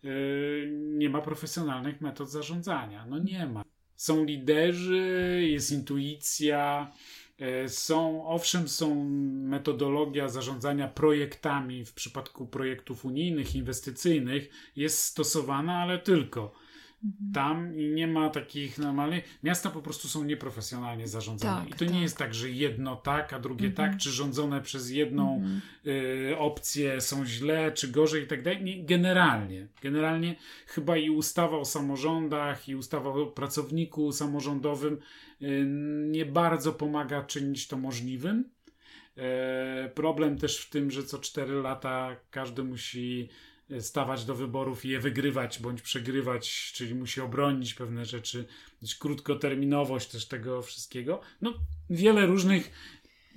yy, nie ma profesjonalnych metod zarządzania. No nie ma. Są liderzy, jest intuicja, yy, są, owszem, są metodologia zarządzania projektami w przypadku projektów unijnych, inwestycyjnych, jest stosowana, ale tylko. Mhm. Tam nie ma takich normalnych. Miasta po prostu są nieprofesjonalnie zarządzane. Tak, I to tak. nie jest tak, że jedno tak, a drugie mhm. tak, czy rządzone przez jedną mhm. y, opcję są źle, czy gorzej i tak dalej. Generalnie. Generalnie chyba i ustawa o samorządach, i ustawa o pracowniku samorządowym y, nie bardzo pomaga czynić to możliwym. Y, problem też w tym, że co 4 lata każdy musi stawać do wyborów i je wygrywać bądź przegrywać, czyli musi obronić pewne rzeczy, krótkoterminowość też tego wszystkiego. No, wiele różnych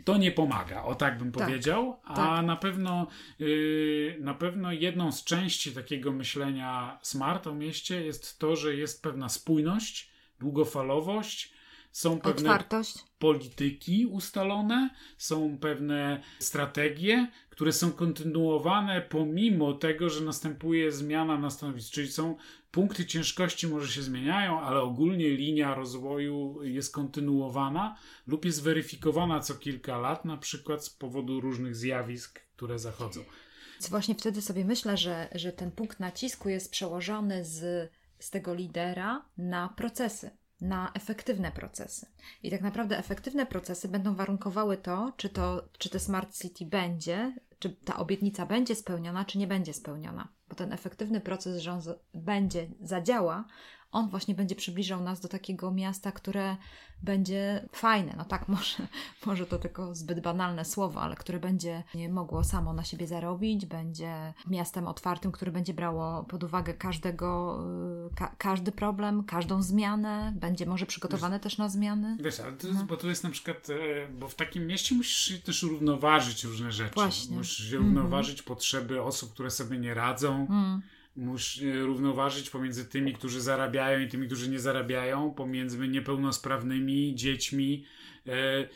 to nie pomaga, o tak bym tak, powiedział, a tak. na pewno yy, na pewno jedną z części takiego myślenia smart o mieście jest to, że jest pewna spójność, długofalowość, są pewne Otwartość. polityki ustalone, są pewne strategie, które są kontynuowane pomimo tego, że następuje zmiana na stanowisku. Czyli są punkty ciężkości, może się zmieniają, ale ogólnie linia rozwoju jest kontynuowana lub jest weryfikowana co kilka lat, na przykład z powodu różnych zjawisk, które zachodzą. Więc właśnie wtedy sobie myślę, że, że ten punkt nacisku jest przełożony z, z tego lidera na procesy na efektywne procesy. I tak naprawdę efektywne procesy będą warunkowały to, czy, to, czy te smart city będzie, czy ta obietnica będzie spełniona, czy nie będzie spełniona. Bo ten efektywny proces, on będzie, zadziała, on właśnie będzie przybliżał nas do takiego miasta, które będzie fajne. No tak, może, może to tylko zbyt banalne słowo, ale które będzie mogło samo na siebie zarobić, będzie miastem otwartym, które będzie brało pod uwagę każdego, y, ka każdy problem, każdą zmianę, będzie może przygotowane wiesz, też na zmiany. Wiesz, ale to jest, no. bo to jest na przykład, e, bo w takim mieście musisz też równoważyć różne rzeczy. Właśnie. Musisz mm -hmm. równoważyć potrzeby osób, które sobie nie radzą. Mm Musisz równoważyć pomiędzy tymi, którzy zarabiają i tymi, którzy nie zarabiają, pomiędzy niepełnosprawnymi, dziećmi. E,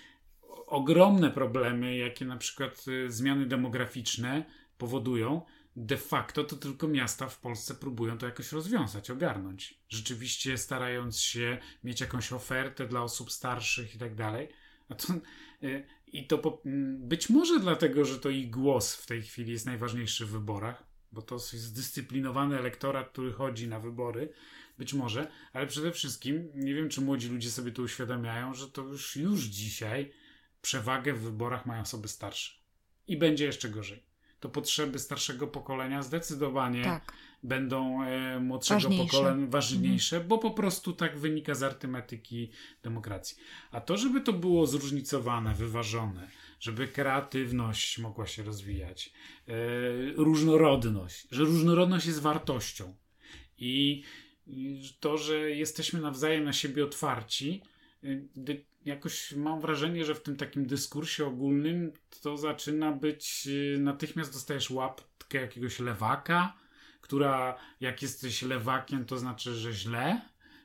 ogromne problemy, jakie na przykład e, zmiany demograficzne powodują, de facto to tylko miasta w Polsce próbują to jakoś rozwiązać, ogarnąć. Rzeczywiście starając się mieć jakąś ofertę dla osób starszych i tak dalej. E, I to po, być może dlatego, że to ich głos w tej chwili jest najważniejszy w wyborach, bo to jest zdyscyplinowany elektorat, który chodzi na wybory, być może, ale przede wszystkim nie wiem, czy młodzi ludzie sobie to uświadamiają, że to już, już dzisiaj przewagę w wyborach mają osoby starsze. I będzie jeszcze gorzej. To potrzeby starszego pokolenia zdecydowanie tak. będą e, młodszego ważniejsze. pokolenia ważniejsze, mhm. bo po prostu tak wynika z artymetyki demokracji. A to, żeby to było zróżnicowane, wyważone, żeby kreatywność mogła się rozwijać, e, różnorodność, że różnorodność jest wartością. I to, że jesteśmy nawzajem na siebie otwarci, e, jakoś mam wrażenie, że w tym takim dyskursie ogólnym to zaczyna być, e, natychmiast dostajesz łapkę jakiegoś lewaka, która jak jesteś lewakiem, to znaczy, że źle,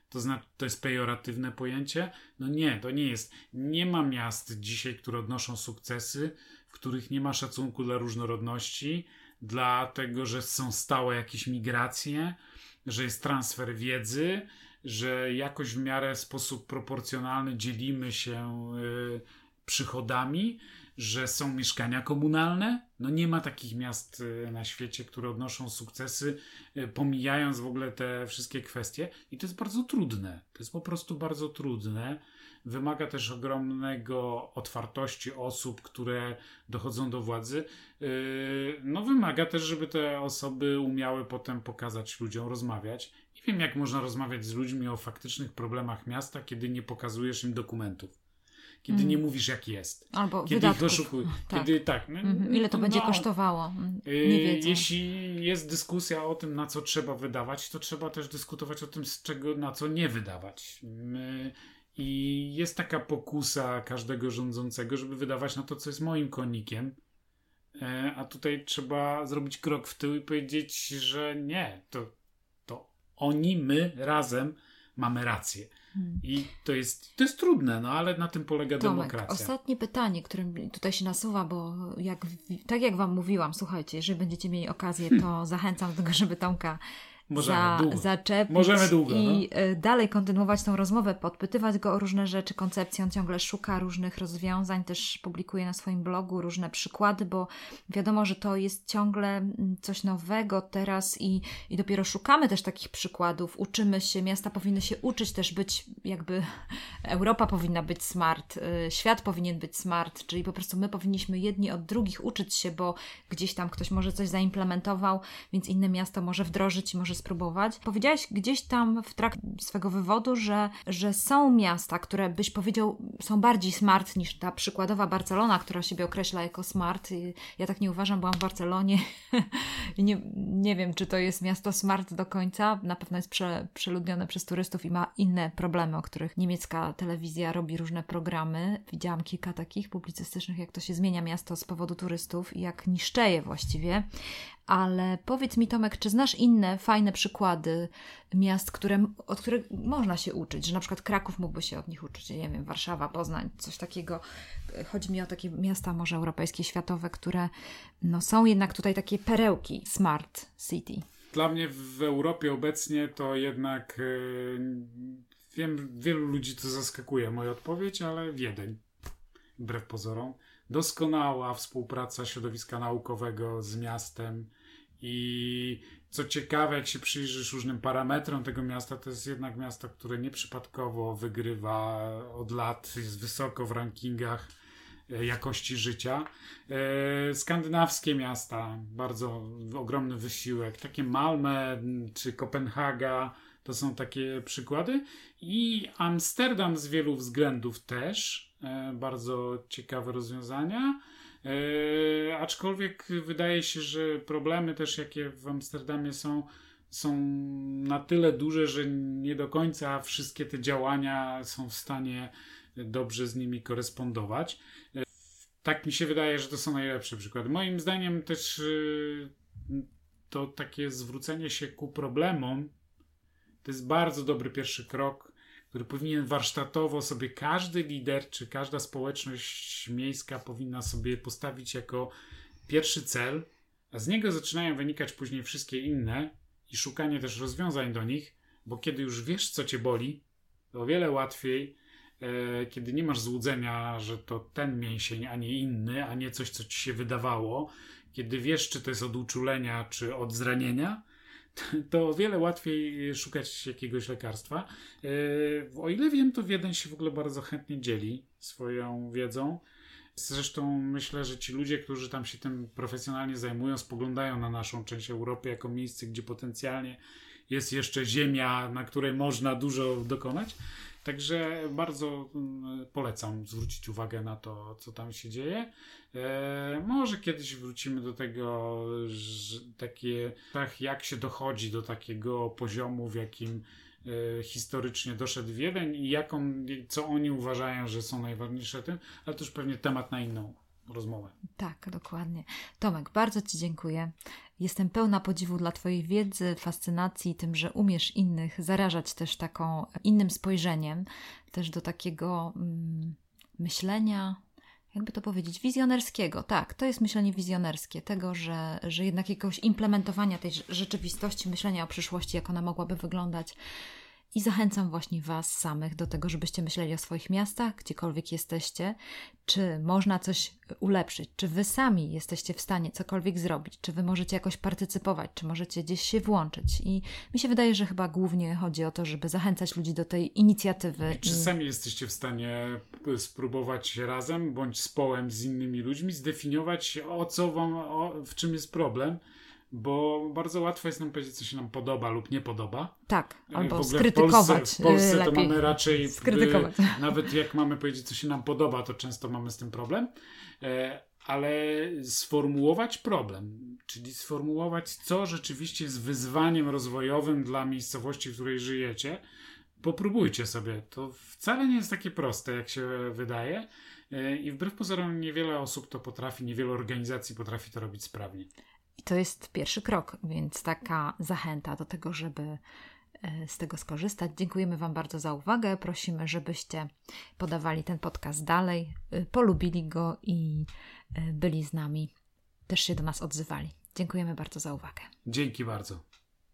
to znaczy to jest pejoratywne pojęcie? No nie, to nie jest. Nie ma miast dzisiaj, które odnoszą sukcesy, w których nie ma szacunku dla różnorodności, dlatego że są stałe jakieś migracje, że jest transfer wiedzy, że jakoś w miarę sposób proporcjonalny dzielimy się y, przychodami, że są mieszkania komunalne. No nie ma takich miast y, na świecie, które odnoszą sukcesy, y, pomijając w ogóle te wszystkie kwestie. I to jest bardzo trudne. To jest po prostu bardzo trudne. Wymaga też ogromnego otwartości osób, które dochodzą do władzy. Y, no wymaga też, żeby te osoby umiały potem pokazać ludziom, rozmawiać. Nie wiem, jak można rozmawiać z ludźmi o faktycznych problemach miasta, kiedy nie pokazujesz im dokumentów kiedy mm. nie mówisz jak jest. Albo kiedy wydatków. doszukuj, tak. kiedy tak. No, mm -hmm. Ile to no, będzie kosztowało? Y, nie wiedzą. Jeśli jest dyskusja o tym, na co trzeba wydawać, to trzeba też dyskutować o tym, z czego, na co nie wydawać. My, I jest taka pokusa każdego rządzącego, żeby wydawać na to, co jest moim konikiem. E, a tutaj trzeba zrobić krok w tył i powiedzieć, że nie, to, to oni, my razem mamy rację. Hmm. I to jest, to jest trudne, no ale na tym polega Tomek, demokracja. Ostatnie pytanie, które tutaj się nasuwa, bo jak, tak jak Wam mówiłam, słuchajcie, jeżeli będziecie mieli okazję, to zachęcam do tego, żeby Tomka Możemy za, długo. zaczepić Możemy długo, i no. E, dalej kontynuować tą rozmowę, podpytywać go o różne rzeczy, koncepcje. On ciągle szuka różnych rozwiązań, też publikuje na swoim blogu różne przykłady, bo wiadomo, że to jest ciągle mm, coś nowego teraz i, i dopiero szukamy też takich przykładów. Uczymy się, miasta powinny się uczyć też być jakby Europa powinna być smart, e, świat powinien być smart, czyli po prostu my powinniśmy jedni od drugich uczyć się, bo gdzieś tam ktoś może coś zaimplementował, więc inne miasto może wdrożyć, może spróbować. Powiedziałaś gdzieś tam w trakcie swego wywodu, że, że są miasta, które byś powiedział są bardziej smart niż ta przykładowa Barcelona, która siebie określa jako smart. Ja tak nie uważam, byłam w Barcelonie i nie, nie wiem, czy to jest miasto smart do końca. Na pewno jest prze, przeludnione przez turystów i ma inne problemy, o których niemiecka telewizja robi różne programy. Widziałam kilka takich publicystycznych, jak to się zmienia miasto z powodu turystów i jak niszczeje właściwie. Ale powiedz mi, Tomek, czy znasz inne fajne przykłady miast, które, od których można się uczyć? Że na przykład Kraków mógłby się od nich uczyć, nie wiem, Warszawa, Poznań, coś takiego. Chodzi mi o takie miasta może europejskie, światowe, które no, są jednak tutaj takie perełki Smart City. Dla mnie w Europie obecnie to jednak yy, wiem, wielu ludzi to zaskakuje moja odpowiedź, ale Wiedeń, wbrew pozorom. Doskonała współpraca środowiska naukowego z miastem, i co ciekawe, jak się przyjrzysz różnym parametrom tego miasta, to jest jednak miasto, które nieprzypadkowo wygrywa od lat, jest wysoko w rankingach e, jakości życia. E, skandynawskie miasta, bardzo ogromny wysiłek, takie Malmö czy Kopenhaga, to są takie przykłady. I Amsterdam z wielu względów też, e, bardzo ciekawe rozwiązania. E, aczkolwiek wydaje się, że problemy też, jakie w Amsterdamie są, są na tyle duże, że nie do końca wszystkie te działania są w stanie dobrze z nimi korespondować. E, tak mi się wydaje, że to są najlepsze przykłady. Moim zdaniem też e, to takie zwrócenie się ku problemom to jest bardzo dobry pierwszy krok który powinien warsztatowo sobie każdy lider czy każda społeczność miejska powinna sobie postawić jako pierwszy cel, a z niego zaczynają wynikać później wszystkie inne i szukanie też rozwiązań do nich, bo kiedy już wiesz, co cię boli, to o wiele łatwiej, e, kiedy nie masz złudzenia, że to ten mięsień, a nie inny, a nie coś, co ci się wydawało, kiedy wiesz, czy to jest od uczulenia, czy od zranienia, to o wiele łatwiej szukać jakiegoś lekarstwa. E, o ile wiem, to Wiedeń się w ogóle bardzo chętnie dzieli swoją wiedzą. Zresztą myślę, że ci ludzie, którzy tam się tym profesjonalnie zajmują, spoglądają na naszą część Europy jako miejsce, gdzie potencjalnie jest jeszcze ziemia, na której można dużo dokonać. Także bardzo mm, polecam zwrócić uwagę na to, co tam się dzieje. E, może kiedyś wrócimy do tego, że takie, tak jak się dochodzi do takiego poziomu, w jakim e, historycznie doszedł Wiedeń i co oni uważają, że są najważniejsze tym, ale to już pewnie temat na inną rozmowę. Tak, dokładnie. Tomek, bardzo Ci dziękuję. Jestem pełna podziwu dla Twojej wiedzy, fascynacji tym, że umiesz innych zarażać też taką innym spojrzeniem, też do takiego mm, myślenia, jakby to powiedzieć, wizjonerskiego. Tak, to jest myślenie wizjonerskie, tego, że, że jednak jakiegoś implementowania tej rzeczywistości, myślenia o przyszłości, jak ona mogłaby wyglądać i zachęcam właśnie Was samych do tego, żebyście myśleli o swoich miastach, gdziekolwiek jesteście, czy można coś ulepszyć, czy Wy sami jesteście w stanie cokolwiek zrobić, czy Wy możecie jakoś partycypować, czy możecie gdzieś się włączyć. I mi się wydaje, że chyba głównie chodzi o to, żeby zachęcać ludzi do tej inicjatywy. Czy sami jesteście w stanie spróbować razem, bądź z połem z innymi ludźmi, zdefiniować o co Wam, o, w czym jest problem? Bo bardzo łatwo jest nam powiedzieć, co się nam podoba lub nie podoba. Tak, e, albo skrytykować. W Polsce, w Polsce to mamy raczej, skrytykować. nawet jak mamy powiedzieć, co się nam podoba, to często mamy z tym problem, e, ale sformułować problem, czyli sformułować, co rzeczywiście jest wyzwaniem rozwojowym dla miejscowości, w której żyjecie, popróbujcie sobie. To wcale nie jest takie proste, jak się wydaje. E, I wbrew pozorom niewiele osób to potrafi, niewiele organizacji potrafi to robić sprawnie. I to jest pierwszy krok, więc taka zachęta do tego, żeby e, z tego skorzystać. Dziękujemy Wam bardzo za uwagę. Prosimy, żebyście podawali ten podcast dalej, e, polubili go i e, byli z nami, też się do nas odzywali. Dziękujemy bardzo za uwagę. Dzięki bardzo.